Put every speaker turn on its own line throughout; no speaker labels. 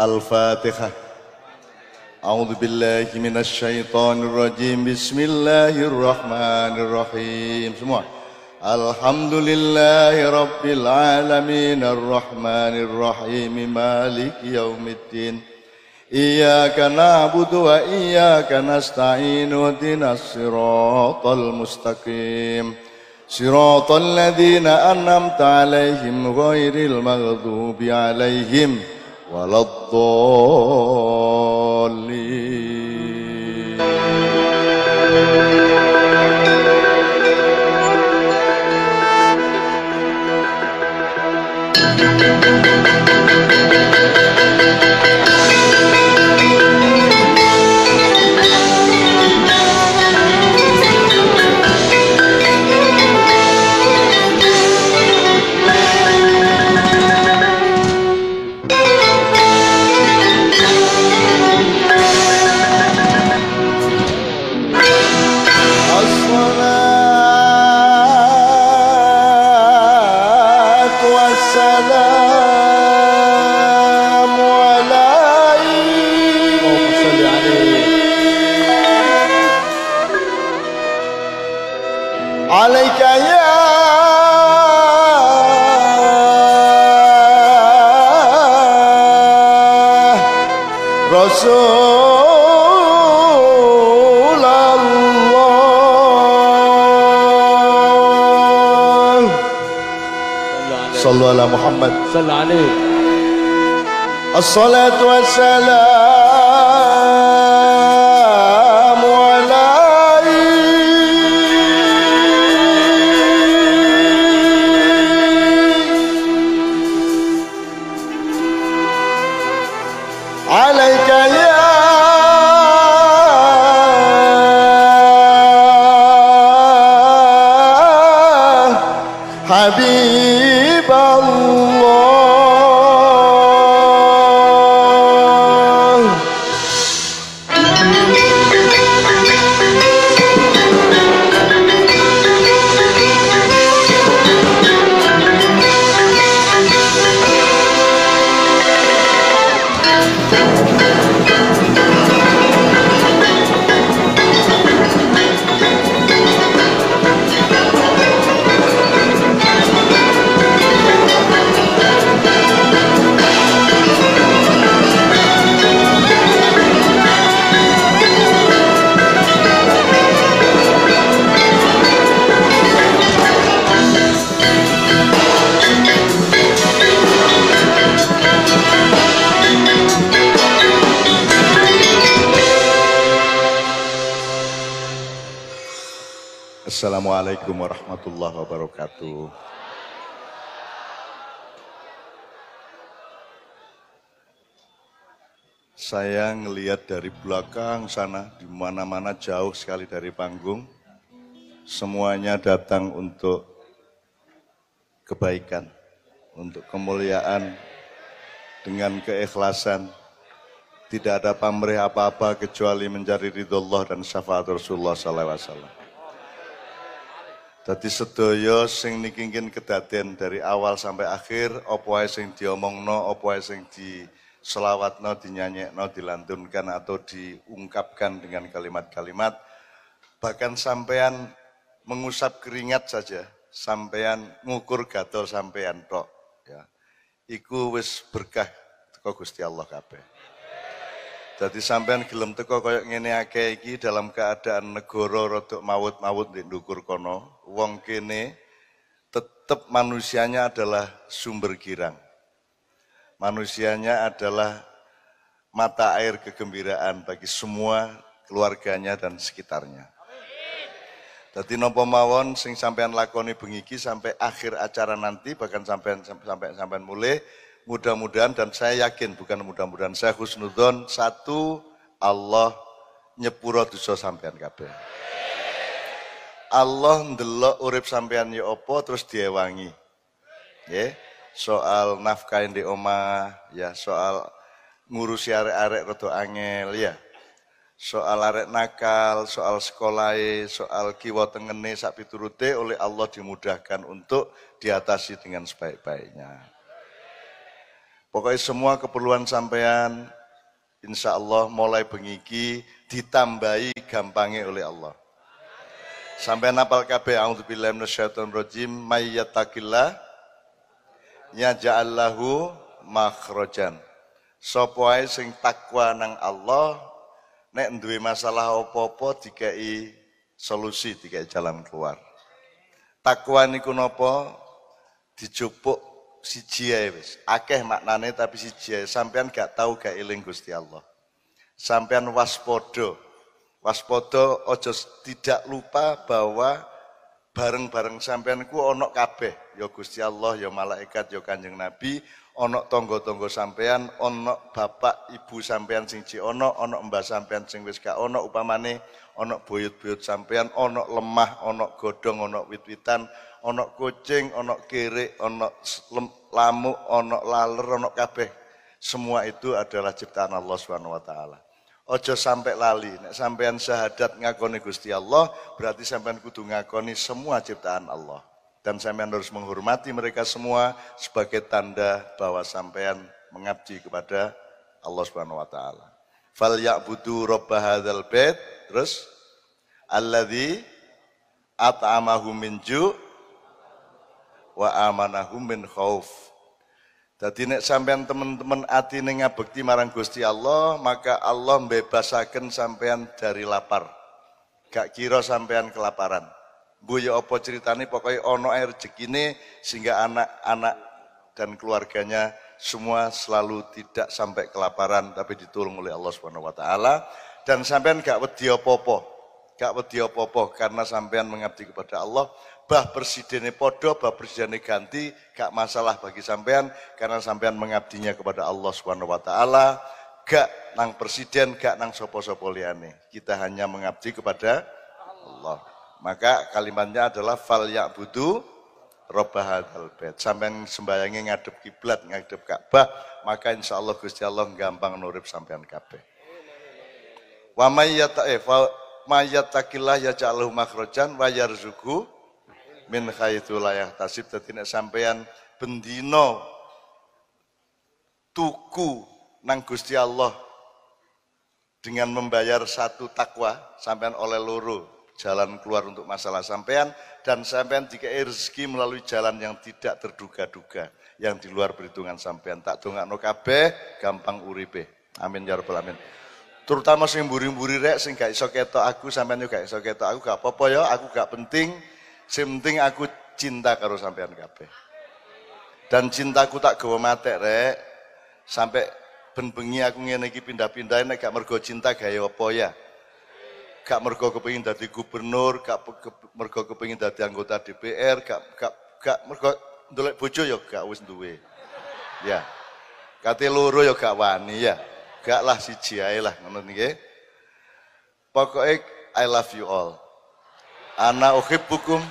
الفاتحة. أعوذ بالله من الشيطان الرجيم. بسم الله الرحمن الرحيم. semua الحمد لله رب العالمين. الرحمن الرحيم. مالك يوم الدين. إياك نعبد وإياك نستعين. اهدنا الصراط المستقيم. صراط الذين أنعمت عليهم غير المغضوب عليهم. ولا الضالين.
صل عليه
الصلاة والسلام Assalamualaikum warahmatullahi wabarakatuh. Saya ngelihat dari belakang sana, di mana-mana jauh sekali dari panggung, semuanya datang untuk kebaikan, untuk kemuliaan, dengan keikhlasan. Tidak ada pamrih apa-apa kecuali mencari ridho Allah dan syafaat Rasulullah SAW. Dadi sedaya sing niki ngin kedaden dari awal sampai akhir apa sing diomongno, apa wae sing diselawatno, dinyanyekno, dilantunkan atau diungkapkan dengan kalimat-kalimat bahkan sampean mengusap keringat saja, sampean ngukur gatel sampean tok ya. Iku wis berkah teko Gusti Allah kabeh. Jadi sampean gelem teko koyo ngene akeh iki dalam keadaan negara rodok mawut-mawut di ndukur kono, wong kene tetap manusianya adalah sumber girang. Manusianya adalah mata air kegembiraan bagi semua keluarganya dan sekitarnya. Jadi nopo mawon sing sampean lakoni bengiki sampai akhir acara nanti bahkan sampean sampai sampean mulai mudah-mudahan dan saya yakin bukan mudah-mudahan saya husnudon satu Allah nyepuro dosa sampean kabeh. Allah ndelok urip sampean ya apa terus diewangi. Nggih. Soal nafkah di omah, ya soal ngurusi arek-arek rada angel ya. Soal arek nakal, soal sekolah, soal kiwa tengene sak piturute oleh Allah dimudahkan untuk diatasi dengan sebaik-baiknya. Pokoknya semua keperluan sampean insya Allah mulai bengiki ditambahi gampangnya oleh Allah. Sampai napal kabeh auzubillahi minasyaitonir rajim may yattaqillah yaj'allahu makhrajan. Sapa wae sing takwa nang Allah nek duwe masalah apa-apa dikai solusi, dikai jalan keluar. Takwa niku napa? Dijupuk siji ae wis. Akeh maknane tapi siji ae. Sampean gak tahu gak eling Gusti Allah. Sampean waspada. Waspada ojo tidak lupa bahwa bareng-bareng sampean ku ana kabeh, ya Gusti Allah, ya malaikat, ya Kanjeng Nabi, ana tangga-tangga sampean, ana bapak ibu sampean sing ci ana, ana mbah sampean sing wis gak ana upamane ana buyut-buyut sampean, ana lemah, ana godhong, ana wit-witan, ana kucing, ana kere, ana lamuk, ana laler, ana kabeh. Semua itu adalah ciptaan Allah Subhanahu wa taala. Ojo sampai lali, nek sampean syahadat ngakoni Gusti Allah, berarti sampean kudu ngakoni semua ciptaan Allah dan sampean harus menghormati mereka semua sebagai tanda bahwa sampean mengabdi kepada Allah Subhanahu wa taala. Fal ya'budu rabb hadzal bait terus alladzi at'amahum min ju' wa amanahum min khauf. Jadi nek sampean teman-teman ati ning ngabekti marang Gusti Allah, maka Allah mbebasaken sampean dari lapar. Gak kira sampean kelaparan. Bu ya apa pokoknya ono air rezekine sehingga anak-anak dan keluarganya semua selalu tidak sampai kelaparan tapi ditolong oleh Allah Subhanahu wa taala dan sampean gak wedi apa-apa. Gak wedi apa-apa karena sampean mengabdi kepada Allah. Bah presidennya podo, bah presidennya ganti, gak masalah bagi sampean karena sampean mengabdinya kepada Allah Subhanahu wa taala. Gak nang presiden, gak nang sopo-sopo liane. Kita hanya mengabdi kepada Allah. Maka kalimatnya adalah fal ya'budu robbah hadzal bait. Sampeyan sembayangi ngadep kiblat, ngadep Ka'bah, maka insya Allah Gusti Allah gampang nurip sampean kabeh. Wa may yata'if wa may yattaqillah yaj'alhu makhrajan wa yarzuqhu min haitsu la yahtasib. Dadi nek sampean bendino tuku nang Gusti Allah dengan membayar satu takwa sampean oleh loro jalan keluar untuk masalah sampean dan sampean jika rezeki melalui jalan yang tidak terduga-duga yang di luar perhitungan sampean. Tak no kabeh gampang uripe. Amin ya rabbal alamin. Terutama sing mburi-mburi rek sing gak iso ketok aku sampean juga gak iso ketok aku gak apa-apa ya aku gak penting. Sing penting aku cinta karo sampean kabeh. Dan cintaku tak gawa mate rek. Sampai ben bengi aku ngene iki pindah-pindah nek gak mergo cinta gaya apa ya gak mergo kepengin dadi gubernur, gak mergo kepengin dadi anggota DPR, gak gak gak mergo ndolek bojo ya gak wis duwe. Ya. Kate loro ya gak wani ya. Gak lah siji ae lah ngono nggih. Pokoke I love you all. Ana uhibbukum.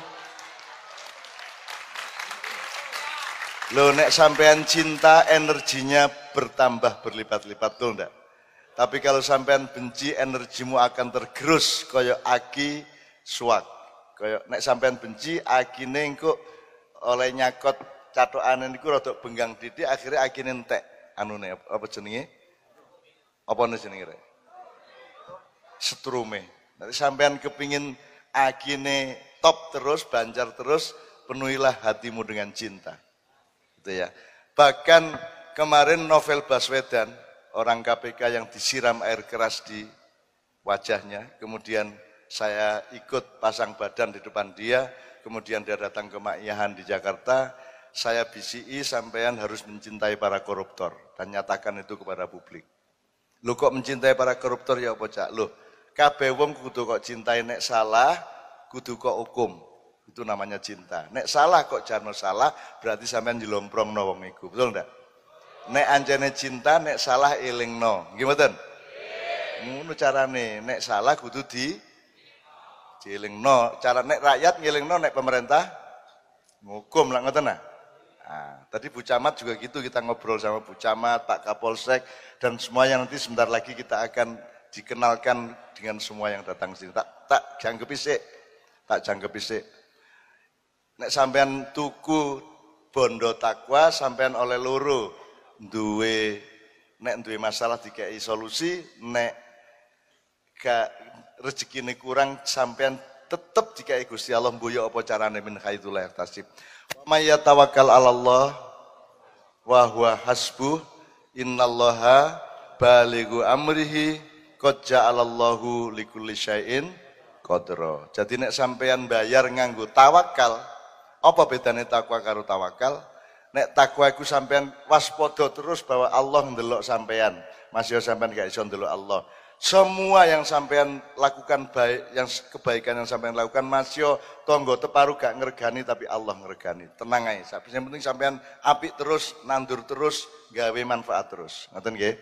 Lo nek sampean cinta energinya bertambah berlipat-lipat tuh ndak? Tapi kalau sampean benci energimu akan tergerus kaya aki suak. Kaya nek sampean benci akine engko oleh nyakot catokane niku rada benggang didik akhirnya akine entek anune apa jenenge? Apa jenenge rek? Setrume. Nanti sampean kepingin akine top terus, banjar terus, penuhilah hatimu dengan cinta. Gitu ya. Bahkan kemarin novel Baswedan orang KPK yang disiram air keras di wajahnya, kemudian saya ikut pasang badan di depan dia, kemudian dia datang ke Makyahan di Jakarta, saya BCI sampean harus mencintai para koruptor dan nyatakan itu kepada publik. Lu kok mencintai para koruptor ya apa cak? Loh, kabeh wong kudu kok cintai nek salah, kudu kok hukum. Itu namanya cinta. Nek salah kok jano salah, berarti sampean dilomprong no wong iku. Betul enggak? Nek anjane cinta nek salah elingno nggih mboten ngono carane nek salah kudu di dielingno cara nek rakyat ngelingno nek pemerintah ngukum lah ngoten nah Nah, tadi Bu Camat juga gitu kita ngobrol sama Bu Camat, Pak Kapolsek dan semua yang nanti sebentar lagi kita akan dikenalkan dengan semua yang datang sini. Tak tak jangkep sik. Tak jangkep sik. Nek sampean tuku bondo takwa sampean oleh loro duwe nek duwe masalah dikai solusi, nek gak rezekine kurang sampean tetep dikai Gusti Allah mbuyo apa carane min khaitul tasib. May tawakkal 'ala Allah wa huwa hasbuh innallaha balighu amrihi qad ja'alallahu likulli syai'in qadra. Jadi nek sampean bayar nganggo tawakal, apa bedanya takwa karo tawakal? Nek takwa iku sampean waspada terus bahwa Allah ndelok sampean. Masih sampean gak iso ndelok Allah. Semua yang sampean lakukan baik, yang kebaikan yang sampean lakukan masih tonggo teparu gak ngergani tapi Allah ngergani. Tenang aja. Yang penting sampean apik terus, nandur terus, gawe manfaat terus. Ngoten nggih?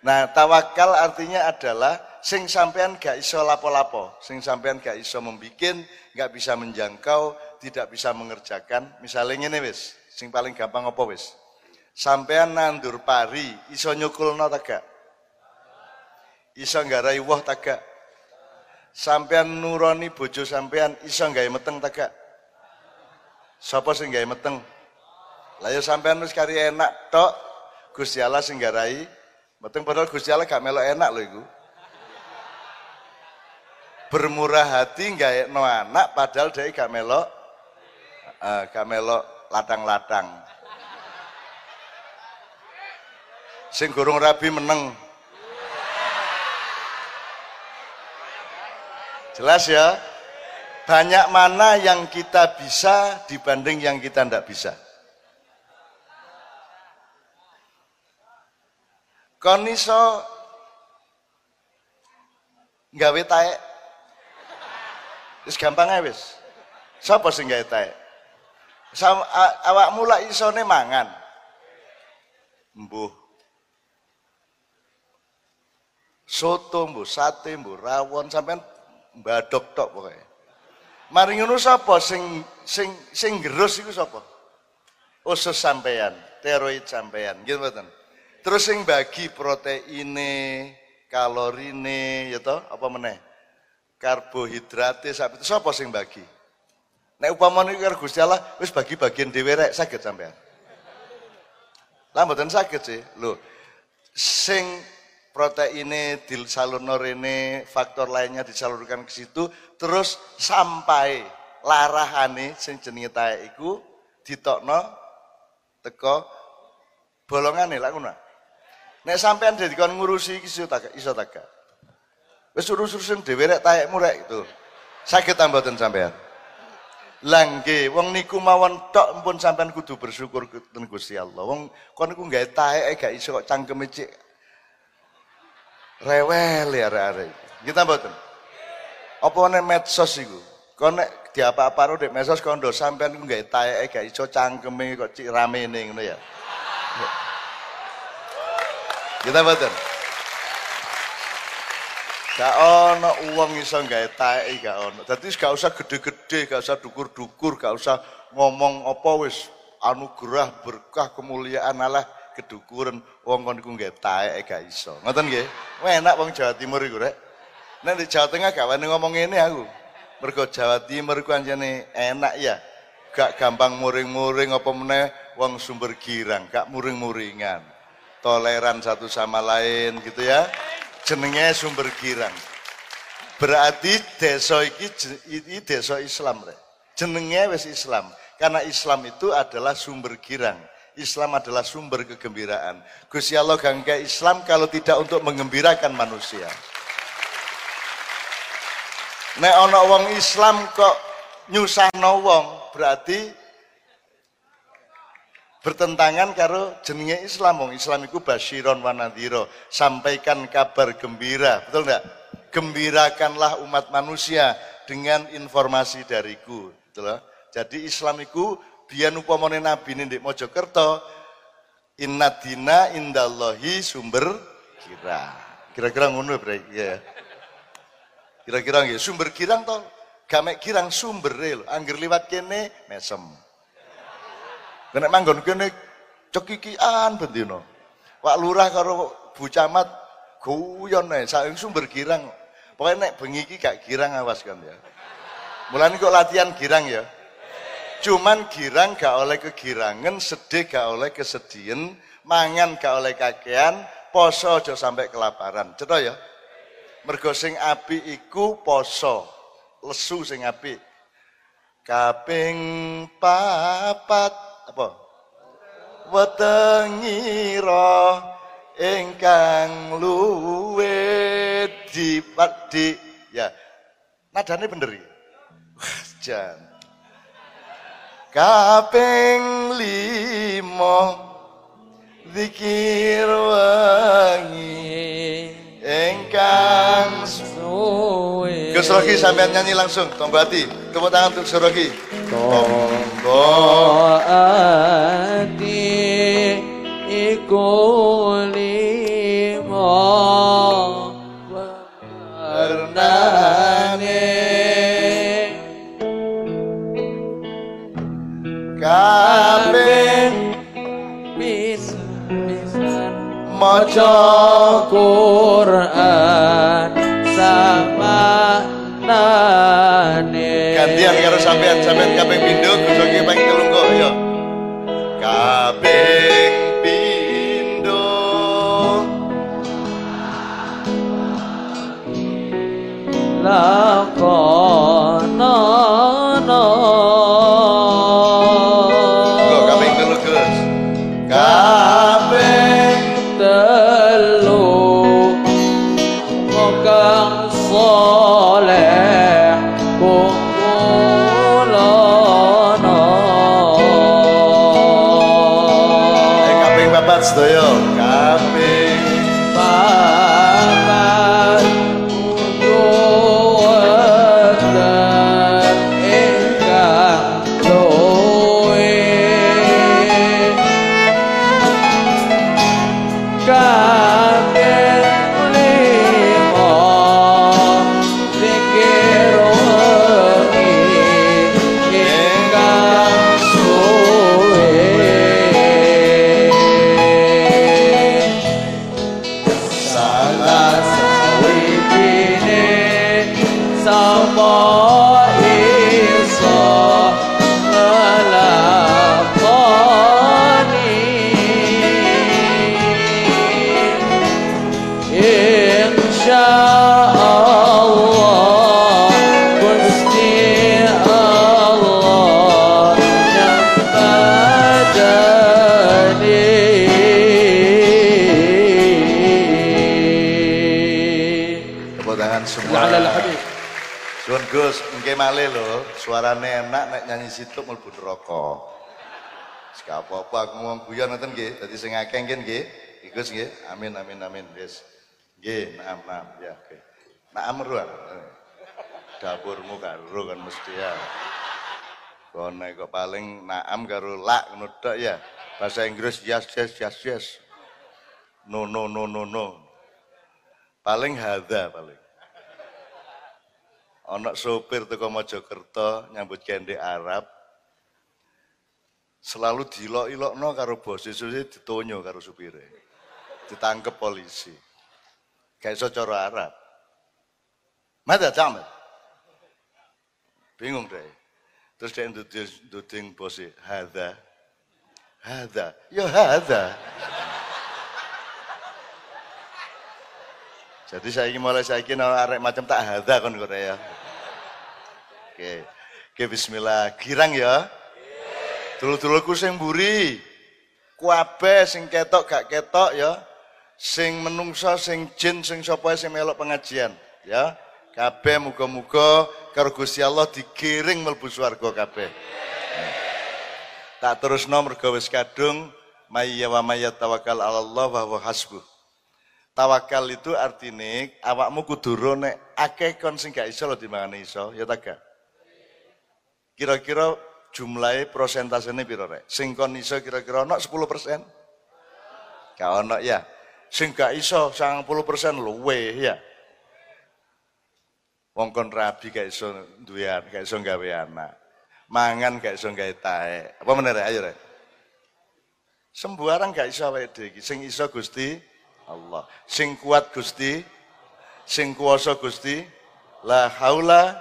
Nah, tawakal artinya adalah sing sampean gak iso lapo-lapo, sing sampean gak iso membikin, gak bisa menjangkau, tidak bisa mengerjakan. Misalnya ini wis, sing paling gampang apa wis? Sampean nandur pari, iso nyukulno ta gak? Iso nggarai woh ta gak? Sampean nuroni bojo sampean iso gawe meteng ta gak? Sapa sing gawe meteng? Lah ya sampean wis kari enak tok, Gusti Allah sing nggarai Betul padahal Gusti Allah gak melok enak loh itu. Bermurah hati nggak no anak padahal dia gak melok uh, gak latang-latang. Sing gurung rabi meneng. Jelas ya? Banyak mana yang kita bisa dibanding yang kita tidak bisa. kon iso gawe taek wis gampang ae wis sapa sing gawe taek awakmu lak isone mangan? Mbuh. Soto mbuh sate mbuh rawon sampean mbadok tok pokoke. Mari ngono sapa? Sing sing sing gerus iku sapa? Usus sampean teroid sampean gitu mboten? Terus yang bagi proteine, kalorine, ya toh, apa meneh? Karbohidrate itu sapa sing bagi? Nek upamane karo Gusti Allah wis bagi bagian dhewe rek saged sampean. Lah mboten saged sih. Lho, sing proteine disalurno rene, faktor lainnya disalurkan ke situ, terus sampai larahane sing jenenge taek iku ditokno teko bolongane lak ngono. Nek sampean dadi kon ngurusi iki iso tak iso tak. Wis urus-urusin dhewe rek taekmu rek itu. Saged tamboten sampean. Langge wong niku mawon tok pun sampean kudu bersyukur ten Gusti Allah. Wong kon niku gawe taeke gak iso kok cangkeme cek rewel ya. Kita mboten. Apa nek medsos iku? Kon nek diapa-aparo dek medsos kondo sampean ku gawe taeke gak iso cangkeme kok cik ramene ngono ya. Kita betul. Gak ono uang iso gawe tae gak ono. Dadi gak usah gede-gede, gak usah dukur-dukur, gak usah ngomong apa wis anugerah berkah kemuliaan Allah kedukuran wong kon iku gawe tae gak iso. Ngoten nggih? Enak wong Jawa Timur iku rek. Nek di Jawa Tengah gak wani ngomong ini aku. Mergo Jawa Timur iku anjene enak ya. Gak gampang muring-muring apa meneh wong sumber girang, gak muring-muringan toleran satu sama lain gitu ya. Jenenge sumber girang. Berarti desa iki ini desa Islam rek. Jenenge wis Islam. Karena Islam itu adalah sumber girang. Islam adalah sumber kegembiraan. Gusti Allah gangga Islam kalau tidak untuk mengembirakan manusia. Nek ana wong Islam kok nyusahno wong, berarti bertentangan karo jenenge Islam. Wong Islam iku basyiron wa nadhira sampaikan kabar gembira. Betul enggak gembirakanlah umat manusia dengan informasi dariku. Gitu loh. Jadi Islam iku biyen upamane nabi ndek Mojokerto inna dina indallahi sumber kira kira-kira ngono ya kira-kira nggih sumber kirang to? Gamek kirang sumber lho. Angger liwat kene mesem Kena manggon kene cekikian bendino. Pak lurah karo Bu Camat guyon nih, saking sumber girang. Pokoknya nek bengi iki gak girang awas kan ya. Mulane kok latihan girang ya. Cuman girang gak oleh kegirangan, sedih gak oleh kesedihan, Mangan gak oleh kakean, poso aja sampai kelaparan. Cetha ya? Mergo sing iku poso. Lesu sing apik. Kaping papat apa? Wetengira ingkang luwe di ya nadane bener Wah, jan kaping limo zikir wangi ingkang
suwe
Gus Rogi sampean nyanyi langsung. Tombati tepuk tangan untuk Gus Rogi.
Tonggo ati iku limo warnane
kabeh
pisan
maca
Quran sama nane
gantian karo sampean sampean kaping pindho Gus Rogi kaping telu kok Apa-apa aku ngomong guyon ngoten nggih, dadi sing akeh nggih nggih. Nggih. Amin amin amin, wis. Nggih, naam naam ya oke. Naam ruan. Dapurmu karo kan mesti ya. Kono kok paling naam karo lak ngono ya. Bahasa Inggris yes yes yes yes. No no no no no. Paling hadza paling. Ana sopir teko Mojokerto nyambut kende Arab. Selalu dilok-ilokno karo bos sesuk ditonyo karo supire. Ditangkep polisi. Gak iso cara Arab. Mada tamat. Bingung deh. Terus dia duding, duding bosi, hadza. Hadza. Ya hadza. Jadi saya mulai saya kira arek macam tak hadza kon Korea. Oke. Oke bismillah. Girang ya. Dulu-duluku sing mburi. Kuabe sing ketok gak ketok ya. Sing menungso, sing jin, sing sapa sing melok pengajian, ya. Kabeh muga-muga karo Gusti Allah digiring mlebu swarga kabeh. Tak terus nomor wis kadung mayya wa mayya tawakal Allah wa huwa hasbuh. Tawakal itu artinya awakmu kudu nek akeh kon sing gak iso lho dimangane iso, ya ta gak? Kira-kira jumlahnya prosentasenya piro rek? Sing kon iso kira-kira ono 10%? Gak ono ya. Sing gak iso 90% luwe ya. Wong kon rabi gak iso duwe anak, gak iso gawe anak. Mangan gak iso gawe tae. Apa bener rek? Ayo rek. Sembarang gak iso iki. Sing iso Gusti Allah. Sing kuat Gusti, sing kuwasa Gusti, la haula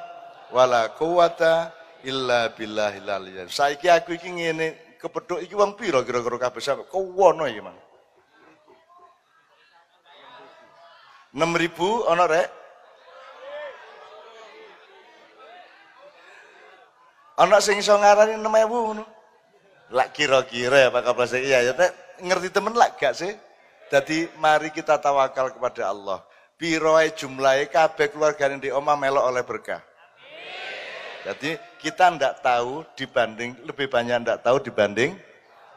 wala quwata illa billahi laliyah. Saiki aku iki ngene, kepethuk iki wong pira kira-kira kabeh sampe kowono iki, Mang. 6000 ana rek? Ana sing iso ngarani 6000 ngono. Lak kira-kira Pak Kapolres iya ya, ngerti temen lak gak sih? Jadi mari kita tawakal kepada Allah. Piroe jumlahe kabeh keluargane di omah melok oleh berkah. Jadi kita ndak tahu dibanding lebih banyak ndak tahu dibanding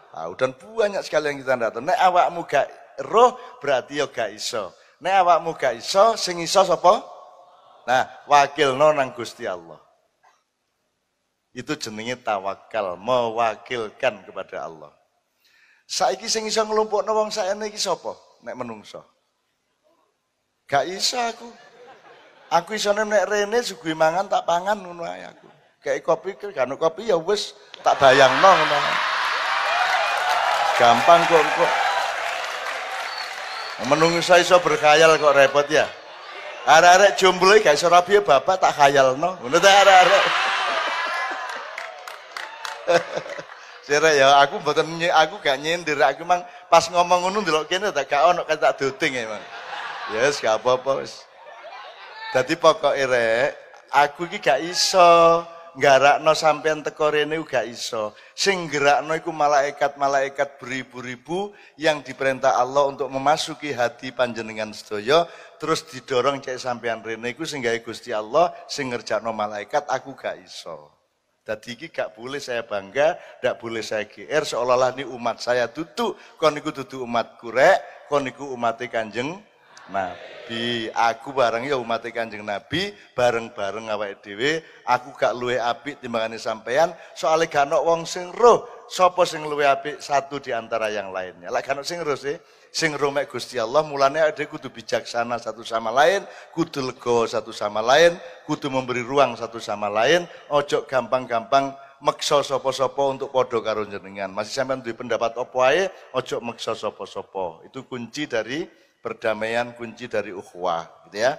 tahu dan banyak sekali yang kita ndak tahu. Nek awakmu gak roh berarti yo gak iso. Nek awakmu gak iso sing iso sapa? Nah, wakil nang Gusti Allah. Itu jenenge tawakal, mewakilkan kepada Allah. Saiki sing iso nglumpukno wong sakjane iki sapa? Nek menungso. Gak iso aku. Aku isone nek rene sugih mangan tak pangan ngono ae aku. Kayak kopi kan kopi ya wis tak bayangno ngono. Gampang kok kok. Menungso iso berkhayal kok repot ya. Arek-arek jomblo gak iso rapi bapak tak khayalno. Ngono ta arek-arek. Sire ya aku mboten aku gak nyindir aku mang pas ngomong ngono ndelok kene tak gak ono tak doting emang. Ya yes, gak apa-apa wis. Dadi pokoke aku iki gak iso nggarakno sampean teko rene gak iso. Sing gerakno iku malaikat-malaikat beribu-ribu yang diperintah Allah untuk memasuki hati panjenengan sedaya terus didorong cek sampean rene iku sing Gusti Allah sing ngerjakno malaikat aku gak iso. Jadi iki gak boleh saya bangga, gak boleh saya GR seolah-olah ini umat saya tutu, kon niku tutu umat kurek, kon umat Kanjeng Nabi. Aku bareng ya umat Kanjeng Nabi, bareng-bareng awake dhewe, aku gak luwe apik timbangane sampean, soalnya gak wong sing roh sapa sing luwe apik? Satu di antara yang lainnya. Lah gak sing roh sih, sing romek Gusti Allah mulane ada kudu bijaksana satu sama lain kudu lego satu sama lain kudu memberi ruang satu sama lain. Ojo gampang-gampang meksa sapa-sapa untuk podo karo jenengan. Masih sampean duwe pendapat apa ae ojo meksa sapa-sapa. Itu kunci dari perdamaian kunci dari ukhuwah gitu ya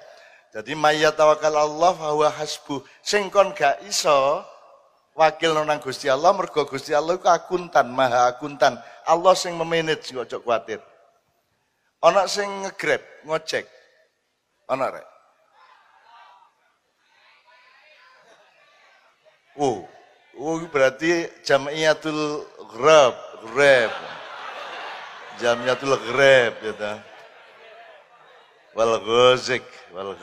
jadi mayat tawakal Allah bahwa hasbu sing kon gak iso wakil nang Gusti Allah mergo Gusti Allah iku akuntan maha akuntan Allah sing memanage ojo kuatir Ana sing ngegrab, ngojek. Ana rek. Oh, oh berarti jamiatul grab, grab. Jamiatul grab ya ta. Wal ghazik, wal.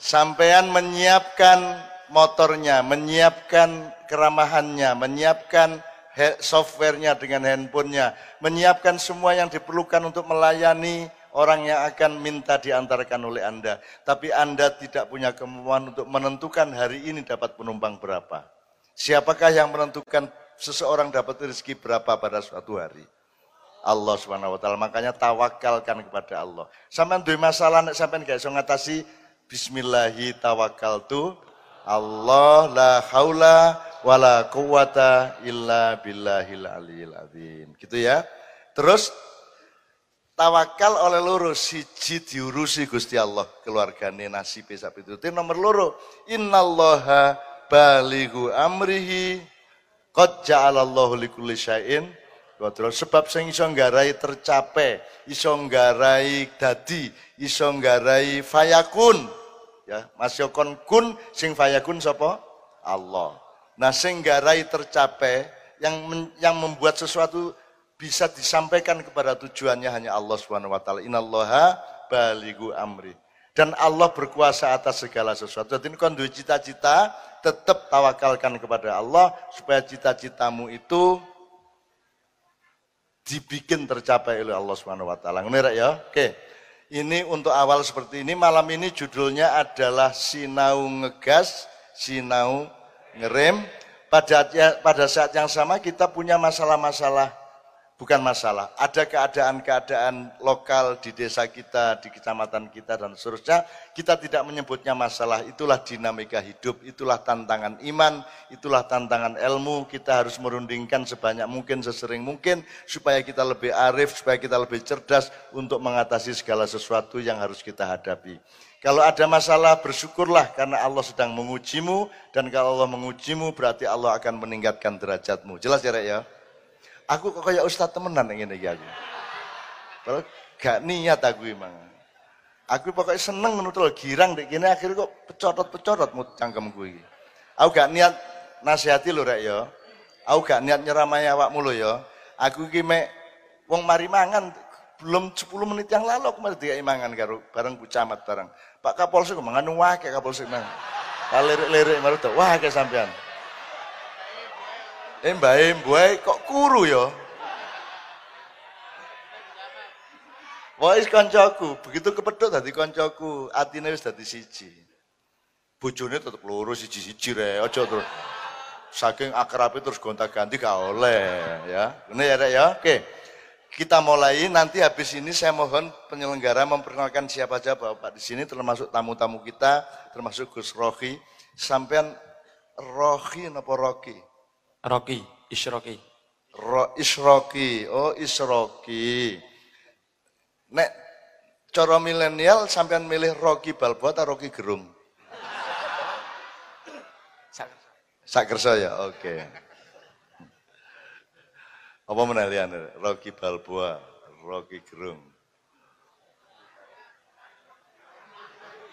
Sampean menyiapkan motornya, menyiapkan keramahannya, menyiapkan softwarenya dengan handphonenya, menyiapkan semua yang diperlukan untuk melayani orang yang akan minta diantarkan oleh Anda. Tapi Anda tidak punya kemampuan untuk menentukan hari ini dapat penumpang berapa. Siapakah yang menentukan seseorang dapat rezeki berapa pada suatu hari? Allah Subhanahu wa taala. Makanya tawakalkan kepada Allah. Sampai duwe masalah nek sampean gak iso ngatasi bismillahi tawakkaltu Allah la haula wala quwata illa billahil aliyil azim. Gitu ya. Terus tawakal oleh loro siji diurusi Gusti Allah keluargane nasibe sak nomor loro innallaha balighu amrihi qad ja'alallahu likulli syai'in Terus sebab sing iso nggarai tercapai, iso nggarai dadi, iso nggarai fayakun. Ya, Mas Yokon kun sing fayakun sapa? Allah. Nah, sehingga rai tercapai yang yang membuat sesuatu bisa disampaikan kepada tujuannya hanya Allah Subhanahu wa taala. Innallaha baligu amri. Dan Allah berkuasa atas segala sesuatu. Jadi kon cita-cita, tetap tawakalkan kepada Allah supaya cita-citamu itu dibikin tercapai oleh Allah Subhanahu wa taala. Ngono ya? Oke. Ini untuk awal seperti ini. Malam ini judulnya adalah sinau ngegas, sinau ngerem. Pada, pada saat yang sama kita punya masalah-masalah, bukan masalah, ada keadaan-keadaan lokal di desa kita, di kecamatan kita dan seterusnya. Kita tidak menyebutnya masalah, itulah dinamika hidup, itulah tantangan iman, itulah tantangan ilmu. Kita harus merundingkan sebanyak mungkin, sesering mungkin, supaya kita lebih arif, supaya kita lebih cerdas untuk mengatasi segala sesuatu yang harus kita hadapi. Kalau ada masalah bersyukurlah karena Allah sedang mengujimu dan kalau Allah mengujimu berarti Allah akan meningkatkan derajatmu. Jelas ya, Rek ya? Aku kok kayak ustaz temenan yang ini aku. Kalau Gak niat aku emang. Aku pokoknya seneng menutul girang dek gini akhirnya kok pecodot-pecodot mut cangkemku iki. Aku gak niat nasihati lho rek ya. Aku gak niat nyeramai awakmu lho ya. Aku iki wong mari mangan belum 10 menit yang lalu aku mari dikai mangan karo bareng Bu Camat bareng. Pak Kapolsek mangan wake Kapolsek mang. Kalirik-lirik maru wah ke sampean. Eh mbae kok kuru ya. Wis kancaku, begitu kepethuk dadi kancaku, atine wis dadi siji. Bojone tetep loro siji-siji re, aja terus saking akrabe terus gonta-ganti gak oleh ya. Ini ya Rek ya. Oke. Kita mulai nanti habis ini saya mohon penyelenggara memperkenalkan siapa saja Bapak di sini termasuk tamu-tamu kita, termasuk Gus Rocky. Sampean Rocky napa Rocky?
Rocky, Isroki.
Ro Isroki. Oh, Isroki. Nek cara milenial sampean milih Rocky Balboa atau Rocky Gerung? Sak kersa ya, oke. Apa menalian Rocky Balboa, Rocky Gerung.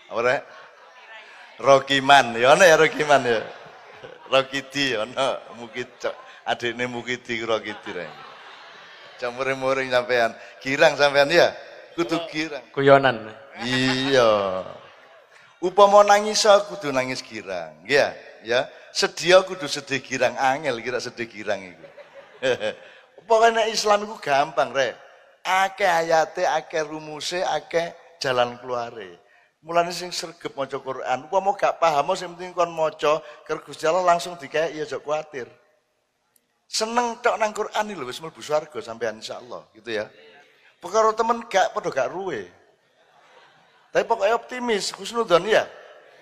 Apa rek? Rocky Man, ya ana ya Rocky Man ya. Rocky D ana mukit adikne Mukidi Rocky D rek. Campur-muring sampean. Girang sampean ya? Kudu girang.
Kuyonan.
Iya. Upama nangis aku kudu nangis girang, ya, ya. Sedih kudu sedih girang angel kira sedih girang iku. Pokoknya Islam itu gampang, Rek. Ake ayate, ake rumuse, ake jalan keluare. Mulane sing sregep maca Quran, upama gak paham sing penting kon maca, karo Gusti Allah langsung dikaya ya aja kuatir. Seneng tok nang Quran lho wis mlebu swarga sampean insyaallah, gitu ya. Perkara temen gak padha gak ruwe. Tapi pokoknya optimis, husnudon ya.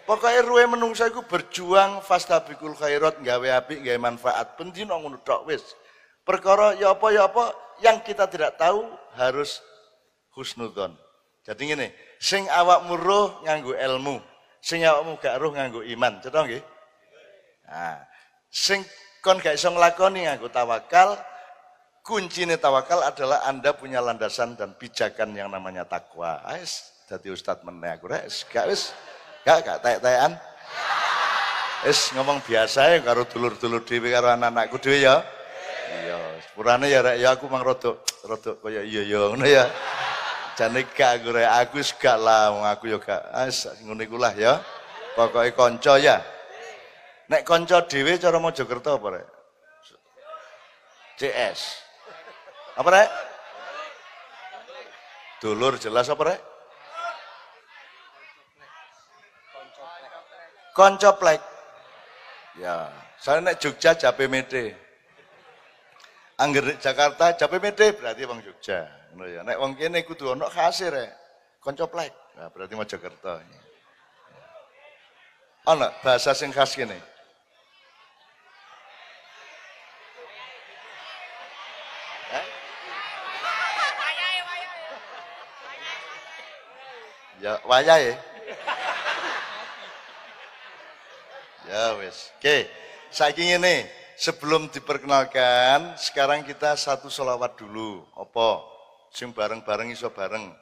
Pokoknya ruwe menungsa iku berjuang fastabikul khairat gawe apik gawe manfaat. Pendino ngono tok wis. Perkara ya apa ya apa yang kita tidak tahu harus husnudon. Jadi ngene, sing awakmu roh nganggo ilmu, sing awakmu gak roh nganggo iman. Cetha nggih? Nah, sing kon gak iso nglakoni nganggo tawakal, kuncinya tawakal adalah Anda punya landasan dan pijakan yang namanya takwa. Ais, dadi ustad meneh aku rek, gak wis gak gak tek-tekan. Wis ngomong biasa ya karo dulur-dulur dhewe karo anak-anakku dhewe ya. Iya, sepurane ya rek ya aku mang rodok rodok kaya iya ya ngono ya. Jane gak aku rek, aku wis gak lah wong aku ya gak. Wis ngono iku lah ya. Pokoke kanca ya. Nek kanca dhewe cara Mojokerto apa rek? CS. Apa rek? Dulur jelas apa rek? Koncoplek. Ya, saya nek Jogja Jape Mede. Angger Jakarta Jape Mede berarti wong Jogja. Ngono ya. Nek wong kene kudu ana khase rek. Koncoplek. Nah, berarti Mojokerto. Ana bahasa sing khas kene. Ya, wayahe. Ya wes. Oke, saiki ngene, sebelum diperkenalkan, sekarang kita satu selawat dulu. Apa? Sing bareng-bareng iso bareng.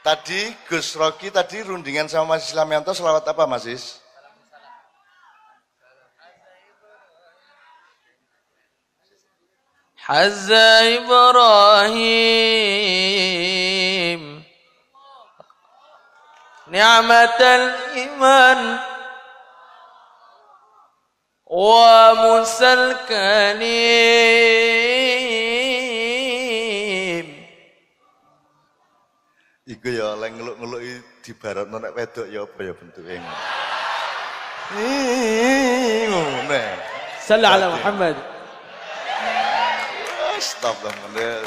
Tadi Gus Rocky tadi rundingan sama Mas Islamianto selawat apa Mas Is?
حز إبراهيم نعمة الإيمان وموسى الكليم
Iku ya leng ngeluk-ngeluk di barat nek wedok ya apa ya bentuke. Ngono.
Sallallahu ala ya. Muhammad.
Astagfirullah.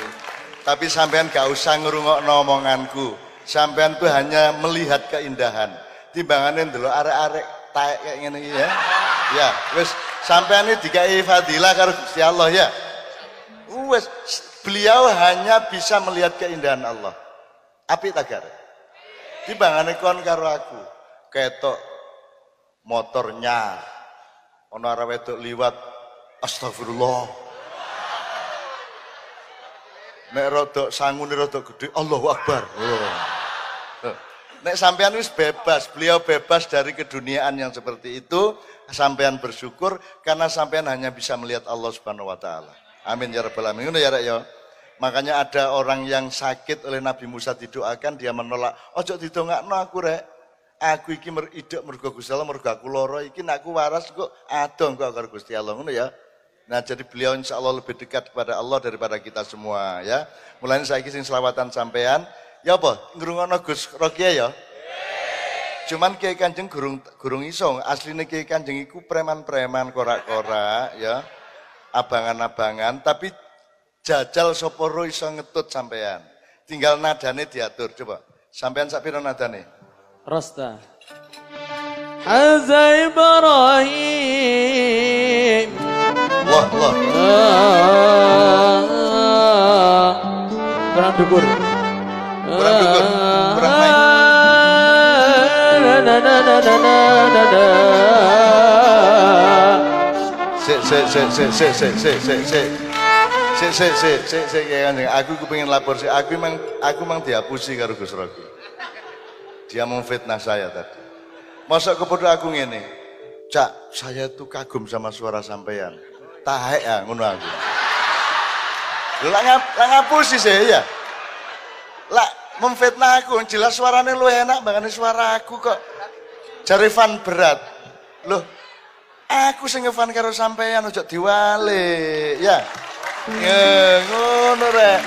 Tapi sampean gak usah ngerungok nomonganku. Sampean tuh hanya melihat keindahan. Timbanganin dulu, arek-arek taek kayak gini ya. Ya, wes sampean ini dikai fadilah karo Gusti Allah ya. Wes, beliau hanya bisa melihat keindahan Allah. Api tagar. Timbangane kon karo aku. Ketok motornya ono arek wedok liwat astagfirullah Nek rodok sangune rodok gede, Allahu Akbar. Oh. Nek sampean wis bebas, beliau bebas dari keduniaan yang seperti itu, sampean bersyukur karena sampean hanya bisa melihat Allah Subhanahu wa taala. Amin ya rabbal alamin. Ya Rek ya. Makanya ada orang yang sakit oleh Nabi Musa didoakan dia menolak. Ojo didongakno aku rek. Aku iki mer idek mergo Gusti Allah mergo aku loro iki nek aku waras kok adong kok karo Gusti Allah ngono ya. Nah jadi beliau insya Allah lebih dekat kepada Allah daripada kita semua ya. Mulai saya sing selawatan sampean. Ya apa? Ngrungono Gus Rokia ya? Cuman Kiai Kanjeng gurung gurung iso, asline Kiai Kanjeng iku preman-preman korak-korak ya. Abangan-abangan tapi jajal soporo iso ngetut sampean. Tinggal nadane diatur coba. Sampean sak pira nadane?
Rasta. Haza Ibrahim.
Wah, wah.
Ah, Kurang dukur.
Kurang dukur, kurang
na.
Sik sik sik sik sik sik sik sik sik. Sik sik sik sik sik Kiai Kanjeng. Aku kepengin lapor sih. Aku memang aku memang dihapusi karo Gus Rocky. Dia memfitnah saya tadi. Masa kepada aku ngene. Cak, saya tuh kagum sama suara sampean. Tahek ya ngono aku. Lho lah ngap, ngapusi saya ya. Lah memfitnah aku, jelas suaranya lu enak banget suara aku kok. Jari fan berat. Loh, aku sing karo sampean ojo diwale, ya. Ya, ngono rek.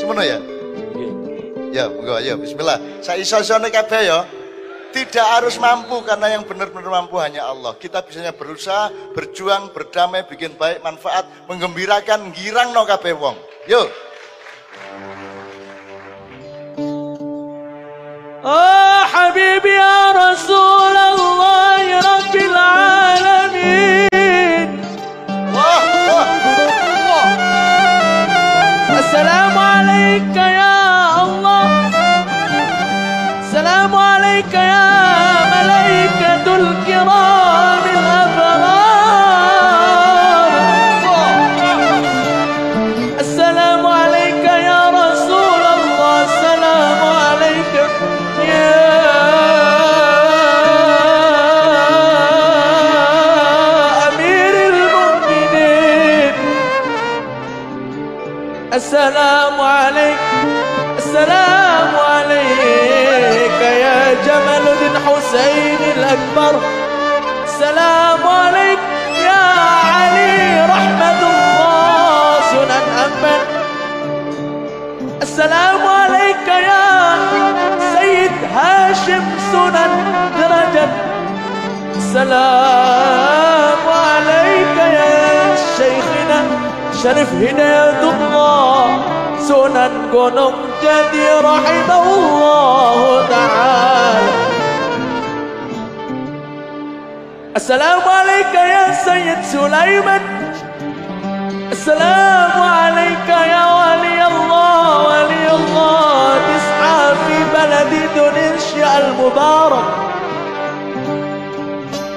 Semono ya? Ya, monggo ayo bismillah. Saya iso-isone kabeh ya. Tidak harus mampu karena yang benar-benar mampu hanya Allah. Kita bisanya berusaha, berjuang, berdamai, bikin baik, manfaat, menggembirakan, girang no kabeh wong. Yuk.
آه حبيبي يا رسول الله رب العالمين. السلام عليك يا الله السلام عليك يا السلام عليك السلام عليك يا جمل بن حسين الأكبر. السلام عليك يا علي رحمة الله سنن أمن السلام عليك يا سيد هاشم سنن درجة. السلام شرف هداية الله سنن قنم جدي رحمه الله تعالى. السلام عليك يا سيد سليمان. السلام عليك يا ولي الله. ولي الله تسعى في بلد اندونيسيا المبارك.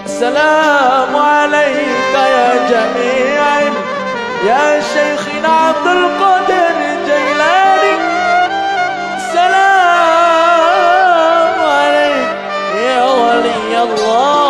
السلام عليك يا جميع يا شيخنا عبد القادر الجيلاني السلام عليك يا ولي الله.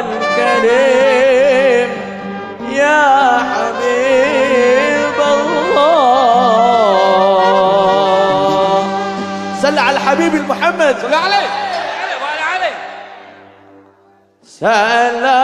الكريم يا حبيب الله. صل على الحبيب المحمد. صل عليه. سلام سلام.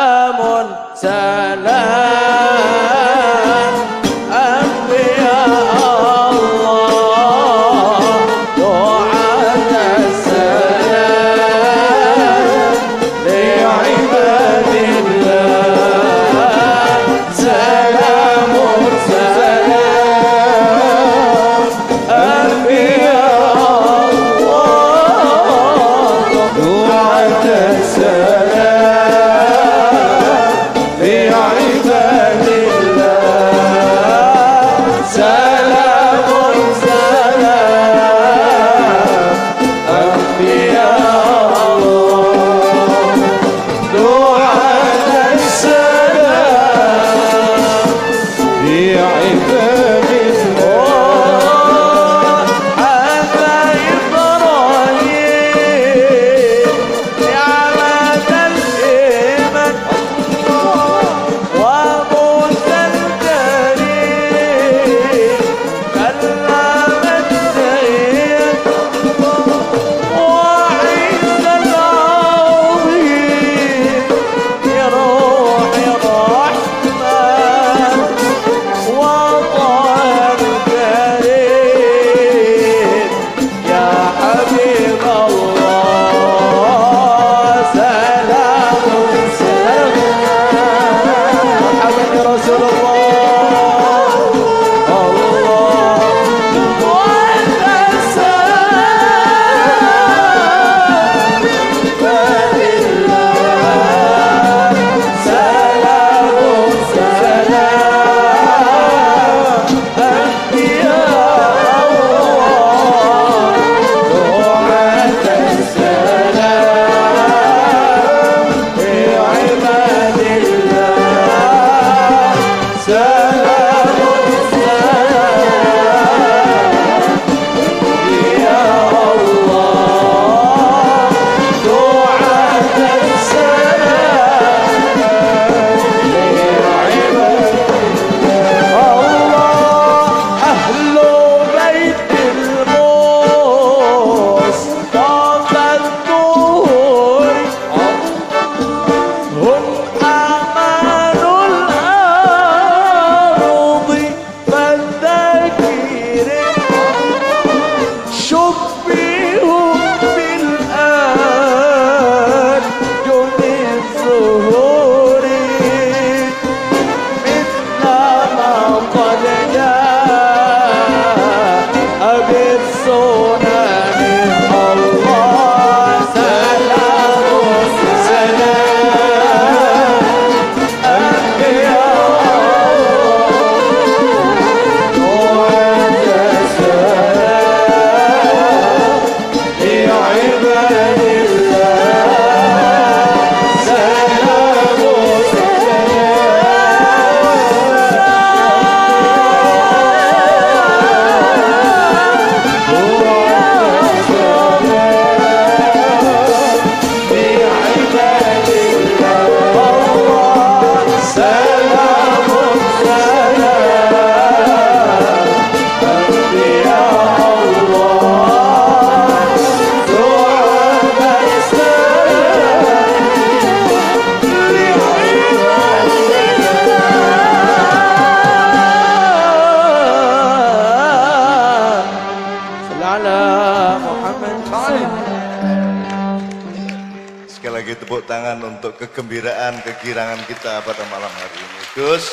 kegembiraan, kegirangan kita pada malam hari ini. Gus,